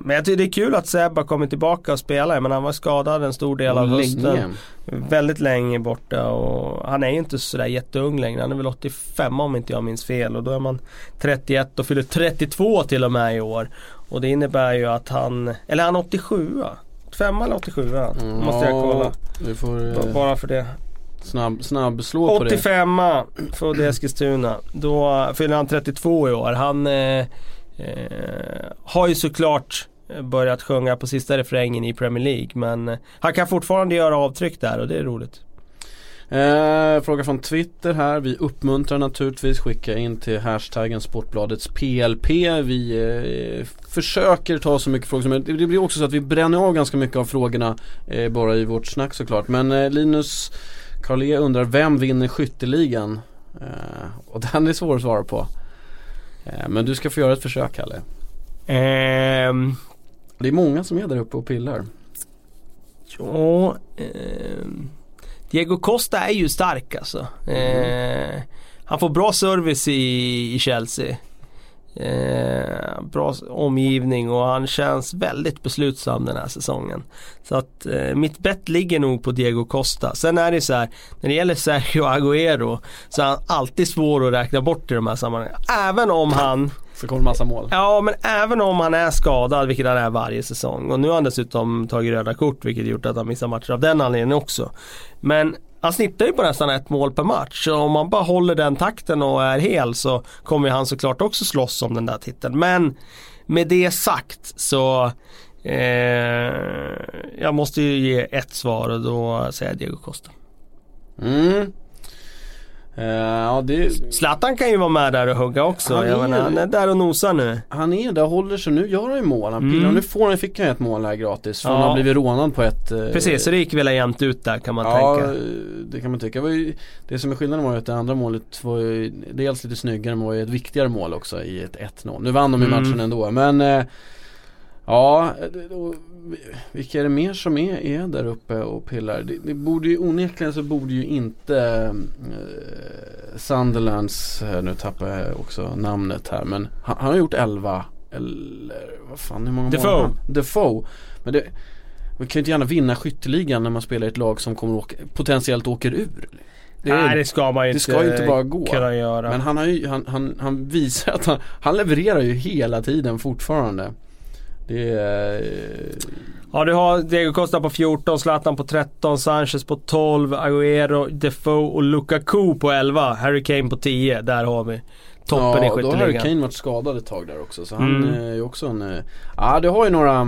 men jag tycker det är kul att Seb har kommit tillbaka och spelar men han var skadad en stor del av hösten. Länge. Väldigt länge borta och han är ju inte sådär jätteung längre. Han är väl 85 om inte jag minns fel och då är man 31 och fyller 32 till och med i år. Och det innebär ju att han, eller han är 87 85 eller 87 Mm, Måste jag kolla. Får eh, Bara för det. snabb, snabb slå på det. 85 för Eskilstuna. Då fyller han 32 i år. Han eh, Eh, har ju såklart eh, börjat sjunga på sista refrängen i Premier League. Men eh, han kan fortfarande göra avtryck där och det är roligt. Eh, fråga från Twitter här. Vi uppmuntrar naturligtvis. Skicka in till hashtaggen Sportbladets PLP. Vi eh, försöker ta så mycket frågor som möjligt. Det blir också så att vi bränner av ganska mycket av frågorna eh, bara i vårt snack såklart. Men eh, Linus Carlé undrar vem vinner skytteligan? Eh, och den är svår att svara på. Eh, men du ska få göra ett försök Kalle. Ehm, Det är många som är där uppe och pillar. ja, ehm, Diego Costa är ju stark alltså. Eh, han får bra service i, i Chelsea. Eh, bra omgivning och han känns väldigt beslutsam den här säsongen. Så att eh, mitt bett ligger nog på Diego Costa. Sen är det så här, när det gäller Sergio Agüero så är han alltid svår att räkna bort i de här sammanhangen. Även om han Så kommer massa mål. Ja men även om han är skadad, vilket han är varje säsong. Och nu har han dessutom tagit röda kort vilket gjort att han missar matcher av den anledningen också. Men han snittar ju på nästan ett mål per match. Så om man bara håller den takten och är hel så kommer han såklart också slåss om den där titeln. Men med det sagt så eh, jag måste ju ge ett svar och då säger jag Diego Costa. Mm. Eh, ja, det, Zlatan kan ju vara med där och hugga också. Han är menar, han är där och nosar nu. han är där och håller sig. Nu gör han ju mål. Han pillar. Mm. Nu får han, fick han ju ett mål här gratis. För Ja. han har blivit rånad på ett... eh, Precis, så det gick väl jämnt ut där kan man Ja, tänka. det kan man tycka. Det, det som är skillnaden var ju att det andra målet var ju dels lite snyggare men var ju ett viktigare mål också i ett 1-0. Nu vann de ju Mm. matchen ändå men eh, Ja, vilka är det mer som är, är där uppe och pillar? Det, det borde ju onekligen så borde ju inte eh, Sunderlands, eh, nu tappar jag också namnet här men han, han har gjort 11 eller vad fan hur många mål Defoe. han? Defoe. Men det, man kan ju inte gärna vinna skytteligan när man spelar i ett lag som kommer åka, potentiellt åker ur. Det är- Nej det ska man ju det inte, ska ju inte bara gå. kunna göra. Men han har ju, han, han, han visar att han, han levererar ju hela tiden fortfarande. Det är, eh, Ja du har Diego Costa på 14, Zlatan på 13, Sanchez på 12, Agüero, Defoe och Lukaku på 11. Harry Kane på 10. Där har vi toppen ja, i då har skytteligan. Kane varit skadad ett tag där också så han Mm. är ju också en, eh, ja det har ju några eh,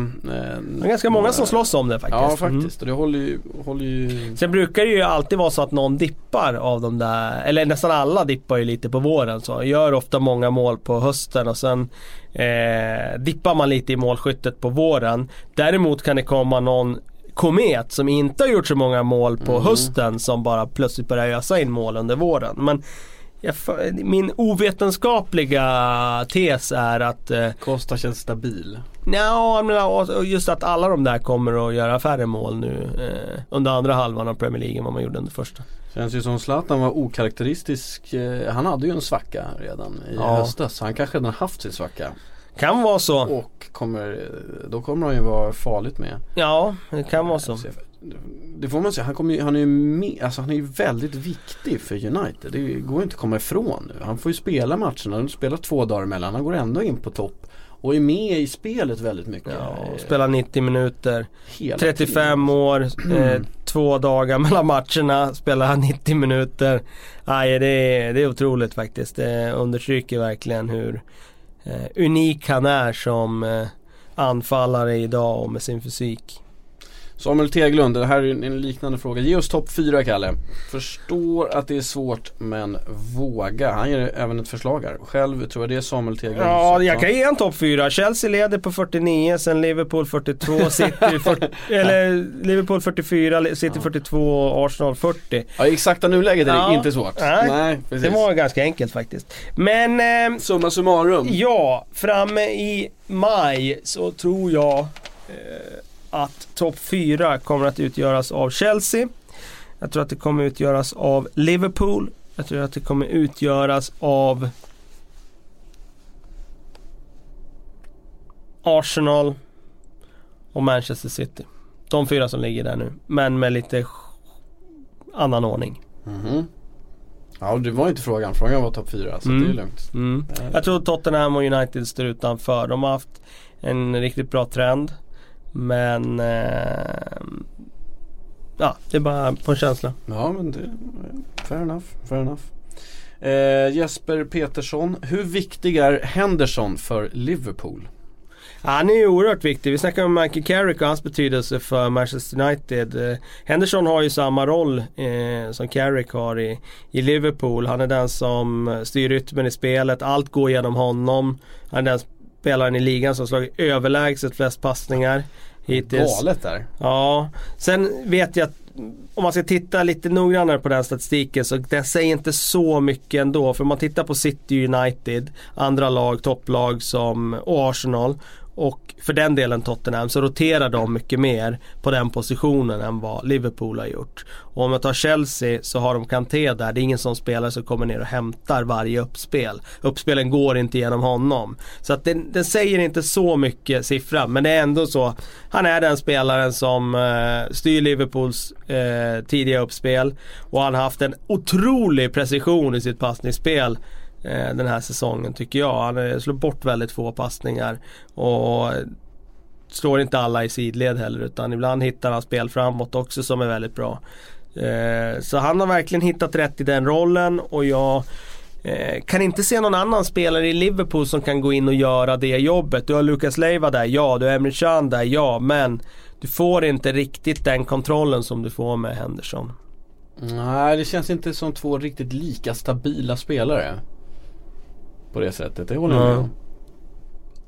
Det är ganska många som slåss om det faktiskt. Ja Mm. faktiskt och det håller ju, håller ju Sen brukar det ju alltid vara så att någon dippar av de där, eller nästan alla dippar ju lite på våren så. Gör ofta många mål på hösten och sen eh, dippar man lite i målskyttet på våren. Däremot kan det komma någon komet som inte har gjort så många mål på Mm. hösten som bara plötsligt börjar ösa in mål under våren. Men jag, f- min ovetenskapliga tes är att eh, Costa känns stabil. Ja, och just att alla de där kommer att göra färre mål nu eh, under andra halvan av Premier League än vad man gjorde under första. Känns ju som Zlatan var okaraktäristisk. eh, Han hade ju en svacka redan i Ja. höstas. Han kanske redan haft sin svacka. Kan vara så. Och kommer, då kommer han ju vara farligt med. Ja, det kan vara så. Det får man säga, han, kommer han är ju med, alltså han är ju väldigt viktig för United. Det går ju inte att komma ifrån nu. Han får ju spela matcherna, han spelar två dagar emellan. Han går ändå in på topp. Och är med i spelet väldigt mycket. Ja, Eh, och spela 90 minuter. hela 35 år, eh, två dagar mellan matcherna, spela 90 minuter. Aj, det, är, det är otroligt faktiskt. Det understryker verkligen hur eh, unik han är som eh, anfallare idag och med sin fysik. Samuel Teglund, det här är en liknande fråga. Ge oss topp 4 Kalle. Förstår att det är svårt men våga. Han ger även ett förslag här. Själv tror jag det är Samuel Teglund. Ja, jag kan ge en topp 4. Chelsea leder på 49, sen Liverpool 42, [LAUGHS] City 40, eller Liverpool 44, City 42 och Arsenal 40. Ja, i exakta nuläget är det Ja. inte svårt. Nej, precis. Det var ganska enkelt faktiskt. Men eh, Summa summarum. ja, framme i maj så tror jag eh, att topp 4 kommer att utgöras av Chelsea. Jag tror att det kommer utgöras av Liverpool. Jag tror att det kommer utgöras av Arsenal och Manchester City. De fyra som ligger där nu. Men med lite annan ordning. Mhm. Ja, det var inte frågan. Frågan var topp 4 så Mm. det är lugnt. Mm. Jag tror Tottenham och United står utanför. De har haft en riktigt bra trend. Men... Eh, ja, det är bara på en känsla. Ja, men det... Fair enough. Fair enough. Eh, Jesper Petersson. Hur viktig är Henderson för Liverpool? Han är ju oerhört viktig. Vi snackade om Michael Carrick och hans betydelse för Manchester United. Eh, Henderson har ju samma roll eh, som Carrick har i, i Liverpool. Han är den som styr rytmen i spelet. Allt går genom honom. Han är den spelaren i ligan som slagit överlägset flest passningar hittills. Galet där. Ja, sen vet jag att om man ska titta lite noggrannare på den statistiken så det säger inte så mycket ändå. För om man tittar på City United, andra lag, topplag som och Arsenal och för den delen Tottenham så roterar de mycket mer på den positionen än vad Liverpool har gjort. Och om jag tar Chelsea så har de Kanté där. Det är ingen sån spelare som kommer ner och hämtar varje uppspel. Uppspelen går inte genom honom. Så att den, den säger inte så mycket siffra men det är ändå så. Han är den spelaren som eh, styr Liverpools eh, tidiga uppspel. Och han har haft en otrolig precision i sitt passningsspel Eh, den här säsongen tycker jag. Han eh, slår bort väldigt få passningar och eh, slår inte alla i sidled heller utan ibland hittar han spel framåt också som är väldigt bra. Så han har verkligen hittat rätt i den rollen och jag kan inte se någon annan spelare i Liverpool som kan gå in och göra det jobbet. Du har Lucas Leiva där, ja. Du har Emre Can där, ja. Men du får inte riktigt den kontrollen som du får med Henderson. Nej, det känns inte som två riktigt lika stabila spelare. På det sättet, det håller jag med Ja. om.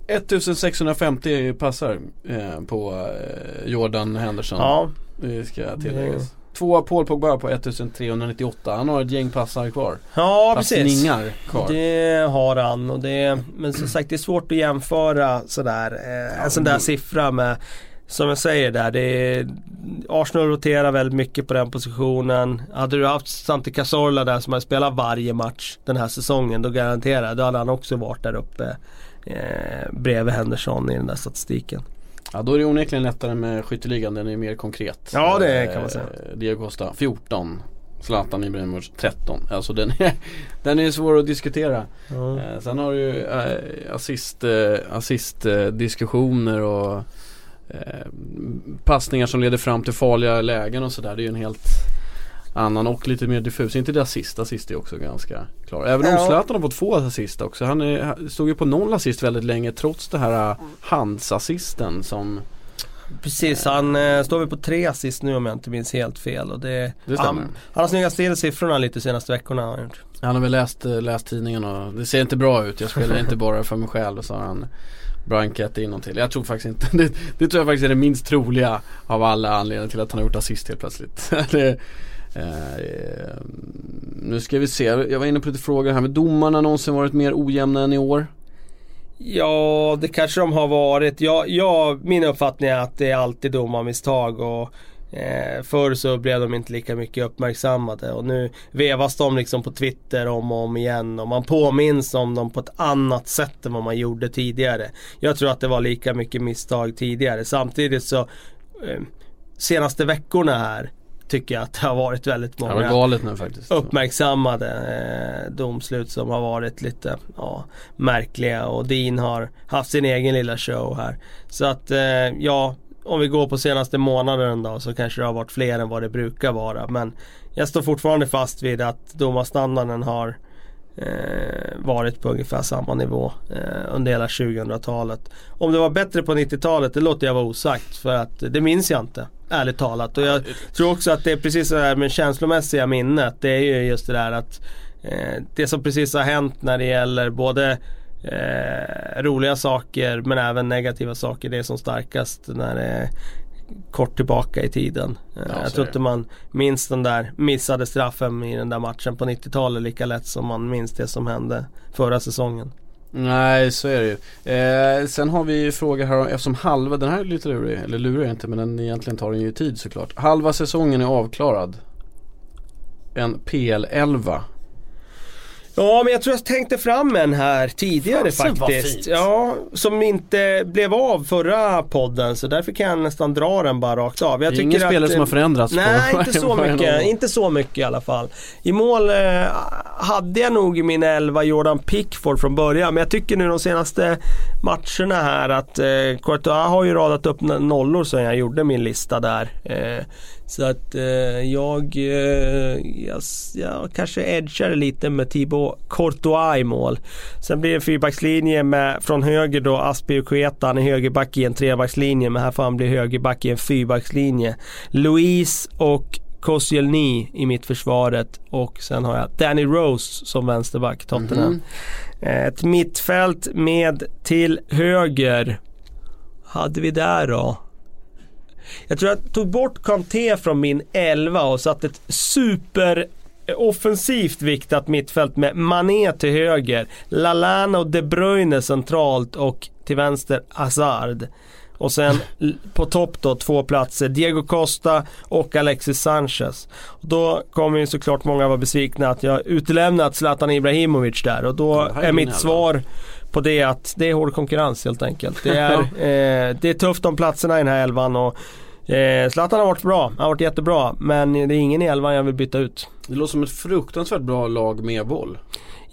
1650 passar eh, på eh, Jordan Henderson. Ja, Det ska tilläggas. Tvåa Paul Pogba på 1398. Han har ett gäng passar kvar. ja precis. Passningar kvar. Det har han och det, men som sagt det är svårt att jämföra sådär, eh, en sån där siffra med som jag säger där, det är, Arsenal roterar väldigt mycket på den positionen. Hade du haft Santi Cazorla där som har spelat varje match den här säsongen, då garanterar jag, då hade han också varit där uppe eh, bredvid Henderson i den där statistiken. Ja då är det onekligen lättare med skytteligan, den är mer konkret. Ja, det kan man säga. Eh, Diego Costa 14. Zlatan Ibrahimovic 13. Alltså den är, [LAUGHS] den är svår att diskutera. Eh, sen har du ju eh, assist, assist diskussioner och eh, passningar som leder fram till farliga lägen och sådär. Det är ju en helt annan och lite mer diffus. Inte det assist, assist är också ganska klar. Även om Ja. Zlatan har fått två assist också. Han är, stod ju på noll assist väldigt länge trots det här eh, handsassisten som Precis, han eh, står väl på tre assist nu om jag inte minns helt fel. Och det, Det han, han har snyggat till siffrorna lite senaste veckorna. Har han gjort. Han har väl läst, eh, läst tidningen och det ser inte bra ut. Jag spelar inte bara för mig själv har han Brian in till. Jag tror faktiskt inte, [LAUGHS] det, det tror jag faktiskt är det minst troliga av alla anledningar till att han har gjort assist helt plötsligt. [LAUGHS] det, eh, nu ska vi se, jag var inne på lite frågor här. Men domarna någonsin varit mer ojämna än i år? Ja, det kanske de har varit. Jag, jag, min uppfattning är att det är alltid domarmisstag och eh, förr så blev de inte lika mycket uppmärksammade och nu vevas de liksom på Twitter om och om igen och man påminns om dem på ett annat sätt än vad man gjorde tidigare. Jag tror att det var lika mycket misstag tidigare. Samtidigt så eh, senaste veckorna här tycker jag att det har varit väldigt var många galet nu uppmärksammade eh, domslut som har varit lite ja, märkliga och Dean har haft sin egen lilla show här. Så att eh, ja, om vi går på senaste månaden då så kanske det har varit fler än vad det brukar vara. Men jag står fortfarande fast vid att domarstandarden har eh, varit på ungefär samma nivå eh, under hela 2000-talet. Om det var bättre på 90-talet, det låter jag vara osagt för att det minns jag inte. Ärligt talat. Och jag tror också att det är precis så här med känslomässiga minnet. Det är ju just det där att eh, det som precis har hänt när det gäller både eh, roliga saker men även negativa saker. Det är som starkast när det är kort tillbaka i tiden. Eh, Ja, jag tror inte man minns den där missade straffen i den där matchen på 90-talet lika lätt som man minns det som hände förra säsongen. Nej så är det ju. Eh, sen har vi ju frågor här om- eftersom halva, den här är lite lurig, eller lurig inte men den egentligen tar den ju tid såklart. Halva säsongen är avklarad. En PL11. Ja men jag tror jag tänkte fram en här tidigare Fasen, vad faktiskt. fint. Ja, som inte blev av förra podden så därför kan jag nästan dra den bara rakt av. Jag Det är ingen spelare att, som har förändrats Nej på [LAUGHS] inte så mycket, inte så mycket i alla fall. I mål eh, hade jag nog i min elva Jordan Pickford från början men jag tycker nu de senaste matcherna här att eh, Courtois har ju radat upp nollor sen jag gjorde min lista där. Eh, Så att eh, jag, eh, jag, jag kanske edgar lite med Thibaut Courtois i mål. Sen blir det en fyrbackslinje med från höger då Aspi och Kueta. Han är högerback i en trebackslinje men här får han bli högerback i en fyrbackslinje. Louise och Koscielny i mittförsvaret och sen har jag Danny Rose som vänsterback, Tottenham. Ett mittfält med till höger. Hade vi där då? Jag tror jag tog bort Kanté från min 11 och satt ett super eh, offensivt viktat mittfält med Mané till höger, Lalana och De Bruyne centralt och till vänster Hazard. Och sen på topp då två platser, Diego Costa och Alexis Sanchez. Då kommer ju såklart många vara besvikna att jag utelämnat Zlatan Ibrahimovic där och då är mitt svar på det att det är hård konkurrens helt enkelt. Det är, [LAUGHS] eh, det är tufft om platserna i den här elvan och eh, Zlatan har varit bra, han har varit jättebra men det är ingen i elvan jag vill byta ut. Det låter som ett fruktansvärt bra lag med boll.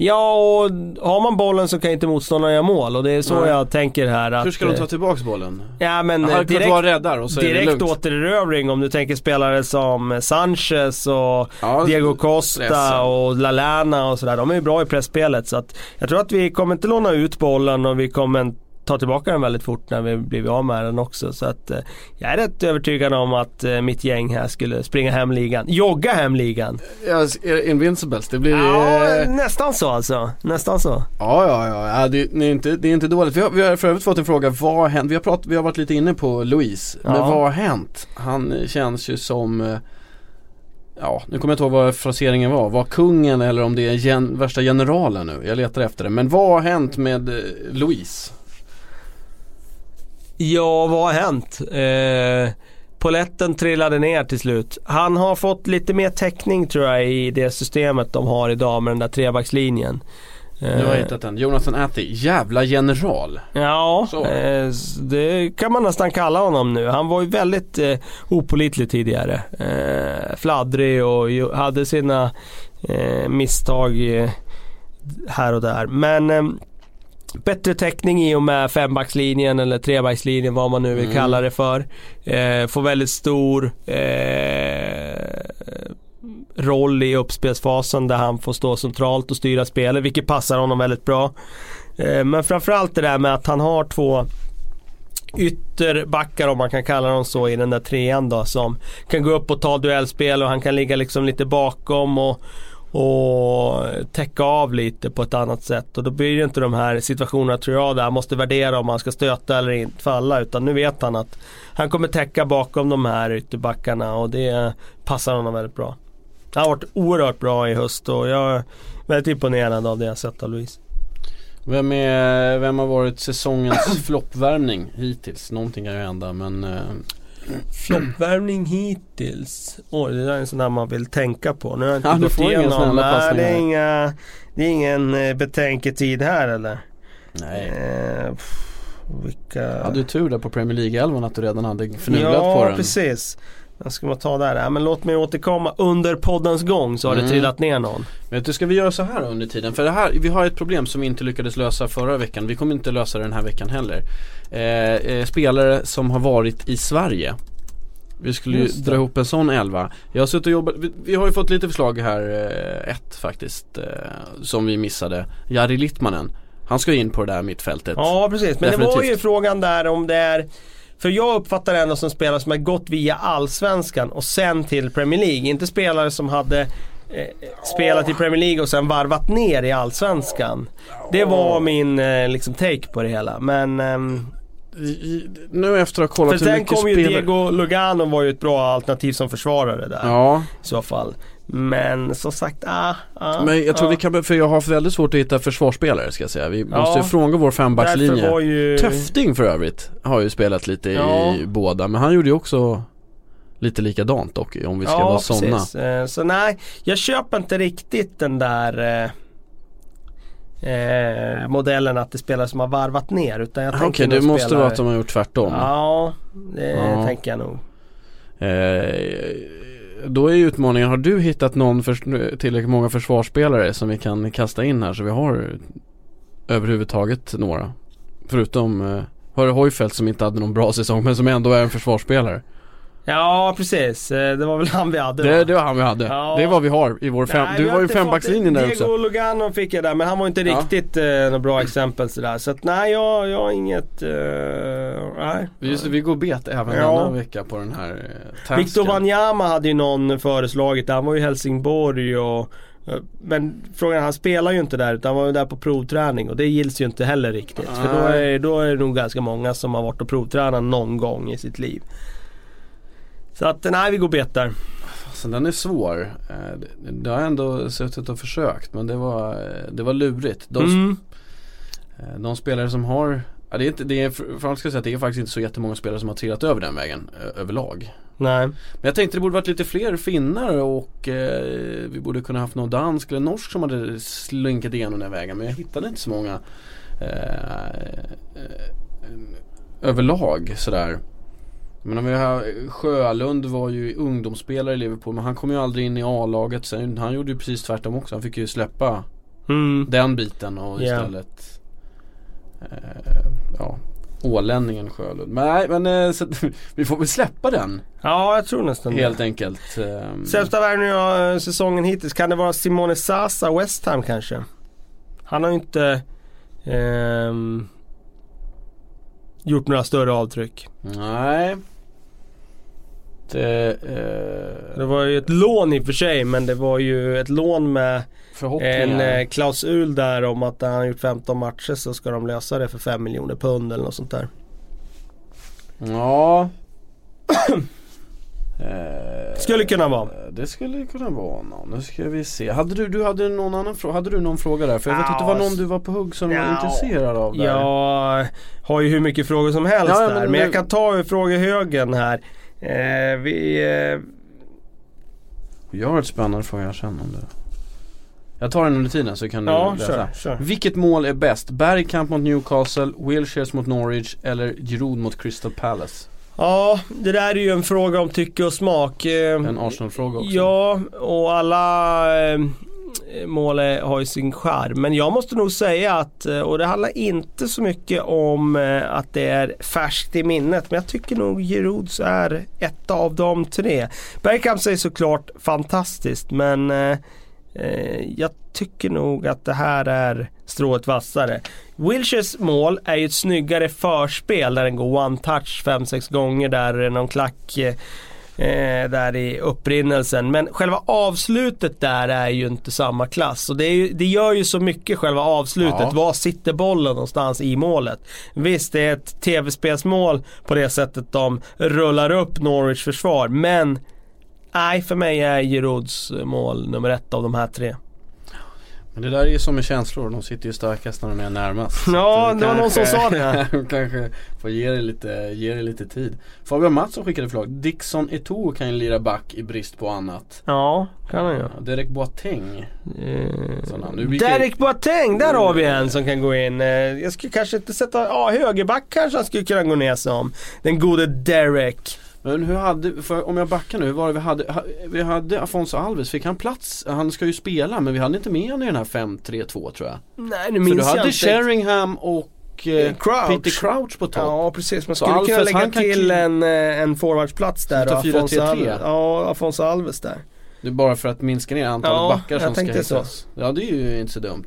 Ja, och har man bollen så kan inte motståndaren göra mål och det är så Nej. jag tänker här. Att, Hur ska de ta eh, tillbaks bollen? Ja men Jaha, eh, direkt, vara räddar och så är det direkt återerövring om du tänker spelare som Sanchez och Ja, Diego Costa pressen. och Lalana och sådär. De är ju bra i pressspelet så att jag tror att vi kommer inte låna ut bollen och vi kommer ta tillbaka den väldigt fort när vi blivit av med den också. Så att eh, jag är rätt övertygad om att eh, mitt gäng här skulle springa hem ligan. Jogga hem ligan. Ja, Invincibles, det blir... Ja, eh, nästan så alltså. Nästan så. Ja, ja, ja, ja det, det, är inte, det är inte dåligt. Vi har, vi har för övrigt fått en fråga, vad har hänt? Vi har, pratat, vi har varit lite inne på Louise, men Ja. vad har hänt? Han eh, känns ju som, eh, ja, nu kommer jag inte ihåg vad fraseringen var, var kungen eller om det är gen, värsta generalen nu? Jag letar efter det. Men vad har hänt med Louise? Ja, vad har hänt? Eh, Poletten trillade ner till slut. Han har fått lite mer täckning tror jag i det systemet de har idag med den där trebackslinjen. Nu har jag Eh, hittat den. Jonathan Atty, jävla general. Ja, Så. eh, det kan man nästan kalla honom nu. Han var ju väldigt eh, opolitlig tidigare. Eh, fladdrig och hade sina eh, misstag eh, här och där. Men eh, bättre täckning i och med fembackslinjen eller trebackslinjen vad man nu vill Mm. kalla det för. Eh, får väldigt stor eh, roll i uppspelsfasen där han får stå centralt och styra spelet vilket passar honom väldigt bra. Eh, Men framförallt det där med att han har två ytterbackar om man kan kalla dem så i den där trean då som kan gå upp och ta duellspel och han kan ligga liksom lite bakom och, och täcka av lite på ett annat sätt och då blir det inte de här situationerna tror jag där han måste värdera om han ska stöta eller inte falla utan nu vet han att han kommer täcka bakom de här ytterbackarna och det passar honom väldigt bra. Han har varit oerhört bra i höst och jag är väldigt imponerad av det jag sett av Louise. Vem, är, vem har varit säsongens [COUGHS] floppvärmning hittills? Någonting kan ju hända men eh, Floppvärmning hittills. Oj, det där är en sån där man vill tänka på. Nu har jag inte Ja, gått igenom. Nej, det är, inga, det är ingen eh, betänketid här eller? nej. Eh, vilka... Hade du tur där på Premier League-elvan att du redan hade fnulat ja, på den? precis. Jag ska man ta där. Ja, men låt mig återkomma under poddens gång så har Mm. det trillat ner någon. Vet du, ska vi göra så här under tiden? För det här, vi har ett problem som vi inte lyckades lösa förra veckan. Vi kommer inte lösa det den här veckan heller. Eh, eh, spelare som har varit i Sverige. Vi skulle ju dra ihop en sån elva. Jag har suttit och jobbat, vi, vi har ju fått lite förslag här, eh, ett faktiskt, eh, som vi missade. Jari Littmanen. Han ska in på det där mittfältet. Ja, precis. Men det var ju Definitivt. frågan där om det är för jag uppfattar ändå som spelare som har gått via Allsvenskan och sen till Premier League. Inte spelare som hade eh, spelat i Premier League och sen varvat ner i Allsvenskan. Det var min eh, liksom take på det hela. Men i, nu efter att ha för kollat hur sen mycket kom ju spelare... Diego Lugano var ju ett bra alternativ som försvarare där Ja, i så fall. Men som sagt, ah, ah men jag tror ah. vi kan, för jag har väldigt svårt att hitta försvarsspelare ska jag säga. Vi Ja. måste ju frångå vår fembackslinje. Ju... Töfting för övrigt har ju spelat lite Ja. i båda men han gjorde ju också lite likadant dock om vi ska vara sådana. Eh, Så nej, jag köper inte riktigt den där eh, modellen att det spelar som har varvat ner. Utan jag Okej, tänker det måste spelare- vara att de har gjort tvärtom. Ja, det Ja. tänker jag nog. Eh, då är utmaningen, har du hittat någon för, tillräckligt många försvarsspelare som vi kan kasta in här så vi har överhuvudtaget några? Förutom, eh, har du Hojfeldt som inte hade någon bra säsong men som ändå är en försvarsspelare? Ja precis, Eh, det var väl han vi hade Det, det var han vi hade. Ja. Det är vad vi har i vår fem, Nej, Du var ju fembackslinjen där Diego också. Lugano fick jag där men han var inte Ja. riktigt eh, något bra exempel sådär. Så att nej jag, jag har inget, eh, nej. Just det, vi går bet även Ja. denna vecka på den här eh. Victor Wanyama hade ju någon föreslagit, han var ju i Helsingborg och eh, men frågan är, han spelar ju inte där utan han var ju där på provträning och det gills ju inte heller riktigt. För då är, då är det nog ganska många som har varit och provtränat någon gång i sitt liv. Så att nej vi går bet där. Alltså, den är svår. Eh, Det, har jag ändå suttit och försökt men det var, eh, det var lurigt. De, Mm. eh, de spelare som har Ja, det är inte, det är, framförallt ska säga att det är faktiskt inte så jättemånga spelare som har trillat över den vägen överlag. Nej. Men jag tänkte det borde varit lite fler finnar och eh, vi borde kunna haft någon dansk eller norsk som hade slinkat igenom den vägen men jag hittade inte så många eh, eh, överlag sådär. Men om vi har, Sjölund var ju ungdomsspelare i Liverpool men han kom ju aldrig in i A-laget sen. Han gjorde ju precis tvärtom också. Han fick ju släppa Mm. den biten och Ja. istället eh, ja, ålänningen Sjölund. Men nej men eh, så, [LAUGHS] vi får väl släppa den Ja jag tror nästan helt det. enkelt. Ehm, Sämsta värvningen av säsongen hittills, kan det vara Simone Sasa West Ham kanske? Han har ju inte ehm, gjort några större avtryck. Nej. Det, eh, Det var ju ett lån i och för sig men det var ju ett lån med en eh, klausul där om att när han gjort 15 matcher så ska de lösa det för 5 miljoner pund eller något sånt där. Ja. Eh, Skulle kunna vara. Det skulle kunna vara någon. Nu ska vi se. Hade du, du hade någon annan fråga? Hade du någon fråga där? För jag vet att det var någon du var på hugg som var intresserad av där. Jag har ju hur mycket frågor som helst Ja, där men men jag kan ta frågehögen här. Eh, vi, eh, Jag har ett spännande fråga här sen om det. Jag tar den under tiden så kan du ja, läsa. kör, kör. Vilket mål är bäst? Bergkamp mot Newcastle, Wilshares mot Norwich eller Giroud mot Crystal Palace? Ja, det där är ju en fråga om tycke och smak. Eh, En Arsenal-fråga också. Ja, och alla eh, mål har ju sin charm. Men jag måste nog säga att, eh, och det handlar inte så mycket om att det är färskt i minnet. Men jag tycker nog Girouds är ett av de tre. Bergkamp är såklart fantastiskt men eh, jag tycker nog att det här är strået vassare. Wilshires mål är ju ett snyggare förspel där den går one touch 5-6 gånger där någon klack eh, eh, där i upprinnelsen. Men själva avslutet där är ju inte samma klass. Och det, ju, det gör ju så mycket själva avslutet. Ja. Var sitter bollen någonstans i målet? Visst, det är ett tv-spelsmål på det sättet de rullar upp Norwich försvar. Men nej, för mig är Girouds mål nummer ett av de här tre. Men det där är ju som med känslor, de sitter ju starkast när de är närmast. [LAUGHS] Ja, det var någon som sa det. [LAUGHS] kanske- får ge det, lite, ge det lite tid. Fabian Mattsson skickade förslag. Dixon Eto'o kan ju lira back i brist på annat. Ja, kan han ju. Ja, Derek Boateng. Brukar- Derek Boateng, där har vi en som kan gå in. Eh, Jag skulle kanske inte sätta, ja högerback kanske han skulle kunna gå ner som. Den gode Derek. Men hur hade, för om jag backar nu, hur var det vi hade? Ha- Vi hade Afonso Alves, fick han plats? Han ska ju spela men vi hade inte med honom i den här 5-3-2 tror jag. Nej, nu För minns du jag hade inte. Sheringham och eh, Crouch. Peter Crouch på topp. Ja precis, man skulle kunna lägga kan till ki- en, eh, en forwardsplats där 4-3-3. Afonso Alves, ja, Afonso Alves där. Det är bara för att minska ner antalet Ja, backar jag som ska tänkte så. hittas. Ja det är ju inte så dumt.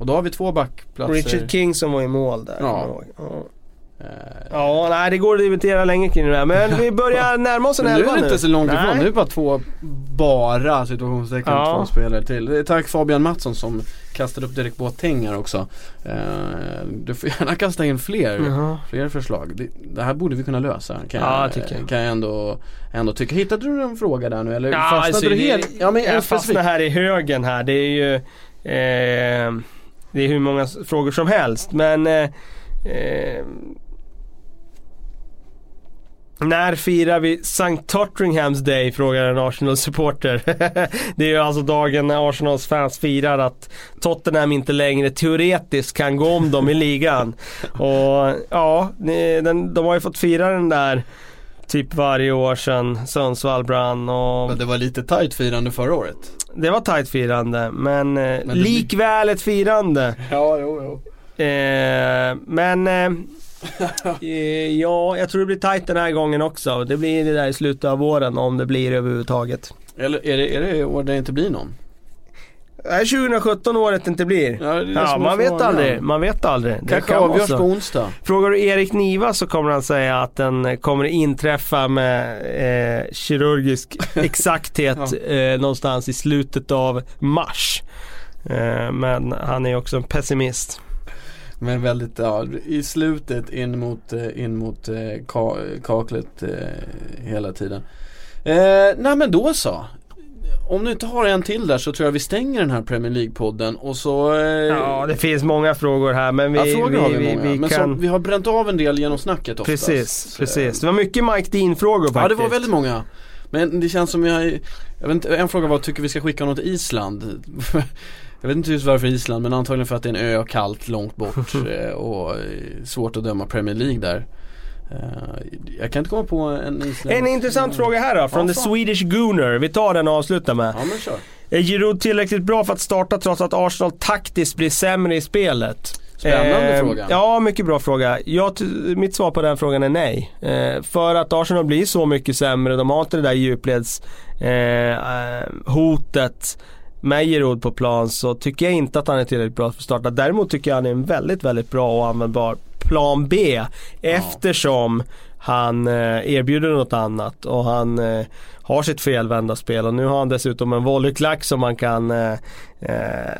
Och då har vi två backplatser. Richard King som var i mål där. Ja. jag ja. Eh, Ja, nej det går att debattera länge kring det där. Men vi börjar [LAUGHS] närma oss en Men nu elva är det inte så långt ifrån, Nej. nu är det bara två, bara situationstecken, Ja. två spelare till. Tack Fabian Mattsson som kastade upp Derek Boateng också. Eh, du får [LAUGHS] gärna kasta in fler, Jaha. fler förslag. Det, här borde vi kunna lösa kan Ja, jag, jag. kan jag ändå, ändå tycka. Hittade du en fråga där nu eller Ja, fastnade alltså, du det- helt? Ja men en jag fastnar här i högen här. Det är ju eh, Det är hur många frågor som helst men eh, eh, När firar vi St. Tottenhams Day? Frågar en Arsenal-supporter. [LAUGHS] det är ju alltså dagen när Arsenals fans firar att Tottenham inte längre teoretiskt kan gå om dem i ligan. Och ja, den, de har ju fått fira den där typ varje år sedan Sundsvall brann och Men det var lite tight firande förra året. det var tajt firande men, eh, det- likväl ett firande. Ja, jo, jo. Eh, men Eh, [LAUGHS] ja, jag tror det blir tight den här gången också. Det blir det där i slutet av våren om det blir överhuvudtaget. Eller är det, är det år det inte blir någon? Nej, 2017 året inte blir. Ja, det det Ja, man vet aldrig. Man vet aldrig. Det Kanske kan avgörs på onsdag. Frågar du Erik Niva så kommer han säga att den kommer inträffa med eh, kirurgisk [LAUGHS] exakthet eh, någonstans i slutet av mars. Eh, men han är också en pessimist. Men väldigt, ja, i slutet in mot, eh, in mot eh, ka, kaklet eh, hela tiden. Eh, nej men då så. Om du inte har en till där så tror jag vi stänger den här Premier League-podden och så... Eh, Ja, det finns många frågor här men vi, ja, frågor vi, har vi, vi, många. vi men kan... så, vi har bränt av en del genom snacket oftast. Precis, precis. Det var mycket Mike Dean-frågor faktiskt. Ja det var väldigt många. Men det känns som jag, jag vet inte, en fråga var tycker vi ska skicka något till Island? [LAUGHS] jag vet inte just varför Island men antagligen för att det är en ö, kallt, långt bort [LAUGHS] eh, och eh, svårt att döma Premier League där. Eh, Jag kan inte komma på en isländsk En intressant fråga här då, från Ja, The. Swedish Gooner. Vi tar den och avslutar med. Ja men kör. Är Giroud tillräckligt bra för att starta trots att Arsenal taktiskt blir sämre i spelet? Spännande Eh, fråga. Ja, mycket bra fråga. Jag, mitt svar på den frågan är nej. Eh, för att Arsenal blir så mycket sämre, de har inte det där djupleds eh, eh, hotet med Giroud på plan så tycker jag inte att han är tillräckligt bra för att starta. Däremot tycker jag han är en väldigt, väldigt bra och användbar plan B. Eftersom han eh, erbjuder något annat och han eh, har sitt felvända spel och nu har han dessutom en volleyklack som man kan eh,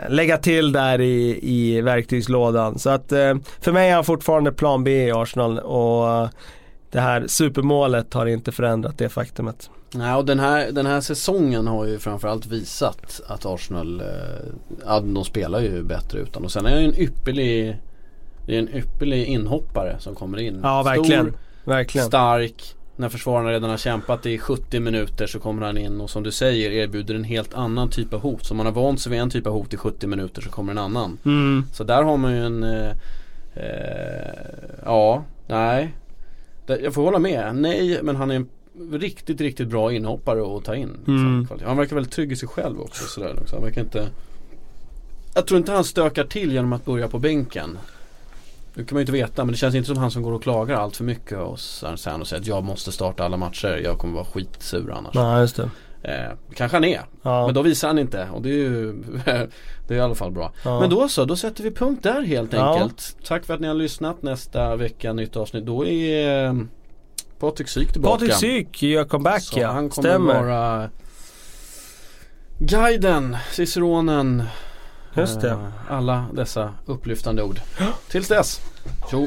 lägga till där i, i verktygslådan. Så att eh, för mig är han fortfarande plan B i Arsenal och det här supermålet har inte förändrat det faktumet. Nej och den här, den här säsongen har ju framförallt visat att Arsenal, eh, de spelar ju bättre utan och sen är han ju en ypperlig det är en ypperlig inhoppare som kommer in. Ja, verkligen. Stor, Verkligen. stark. När försvararna redan har kämpat i 70 minuter så kommer han in och som du säger erbjuder en helt annan typ av hot. Så man har vant sig vid en typ av hot i 70 minuter så kommer en annan. Mm. Så där har man ju en eh, eh, Ja, nej. Jag får hålla med. Nej, men han är en riktigt, riktigt bra inhoppare att ta in. Mm. Han verkar väldigt trygg i sig själv också. Sådär, också. Han verkar inte Jag tror inte han stökar till genom att börja på bänken. Det kan man ju inte veta men det känns inte som han som går och klagar allt för mycket och sen sen och säger att jag måste starta alla matcher. Jag kommer vara skitsur annars. Ja, just det. Eh, kanske han är. Ja. Men då visar han inte och det är ju [LAUGHS] Det är i alla fall bra. Ja. Men då så, då sätter vi punkt där helt Ja. enkelt. Tack för att ni har lyssnat. Nästa vecka nytt avsnitt. Då är eh, Patrik Syk tillbaka. Patrik Syk gör comeback Så ja. han kommer Stämmer. vara Guiden, ciceronen Just det. eh, Alla dessa upplyftande ord Tills dess Tjo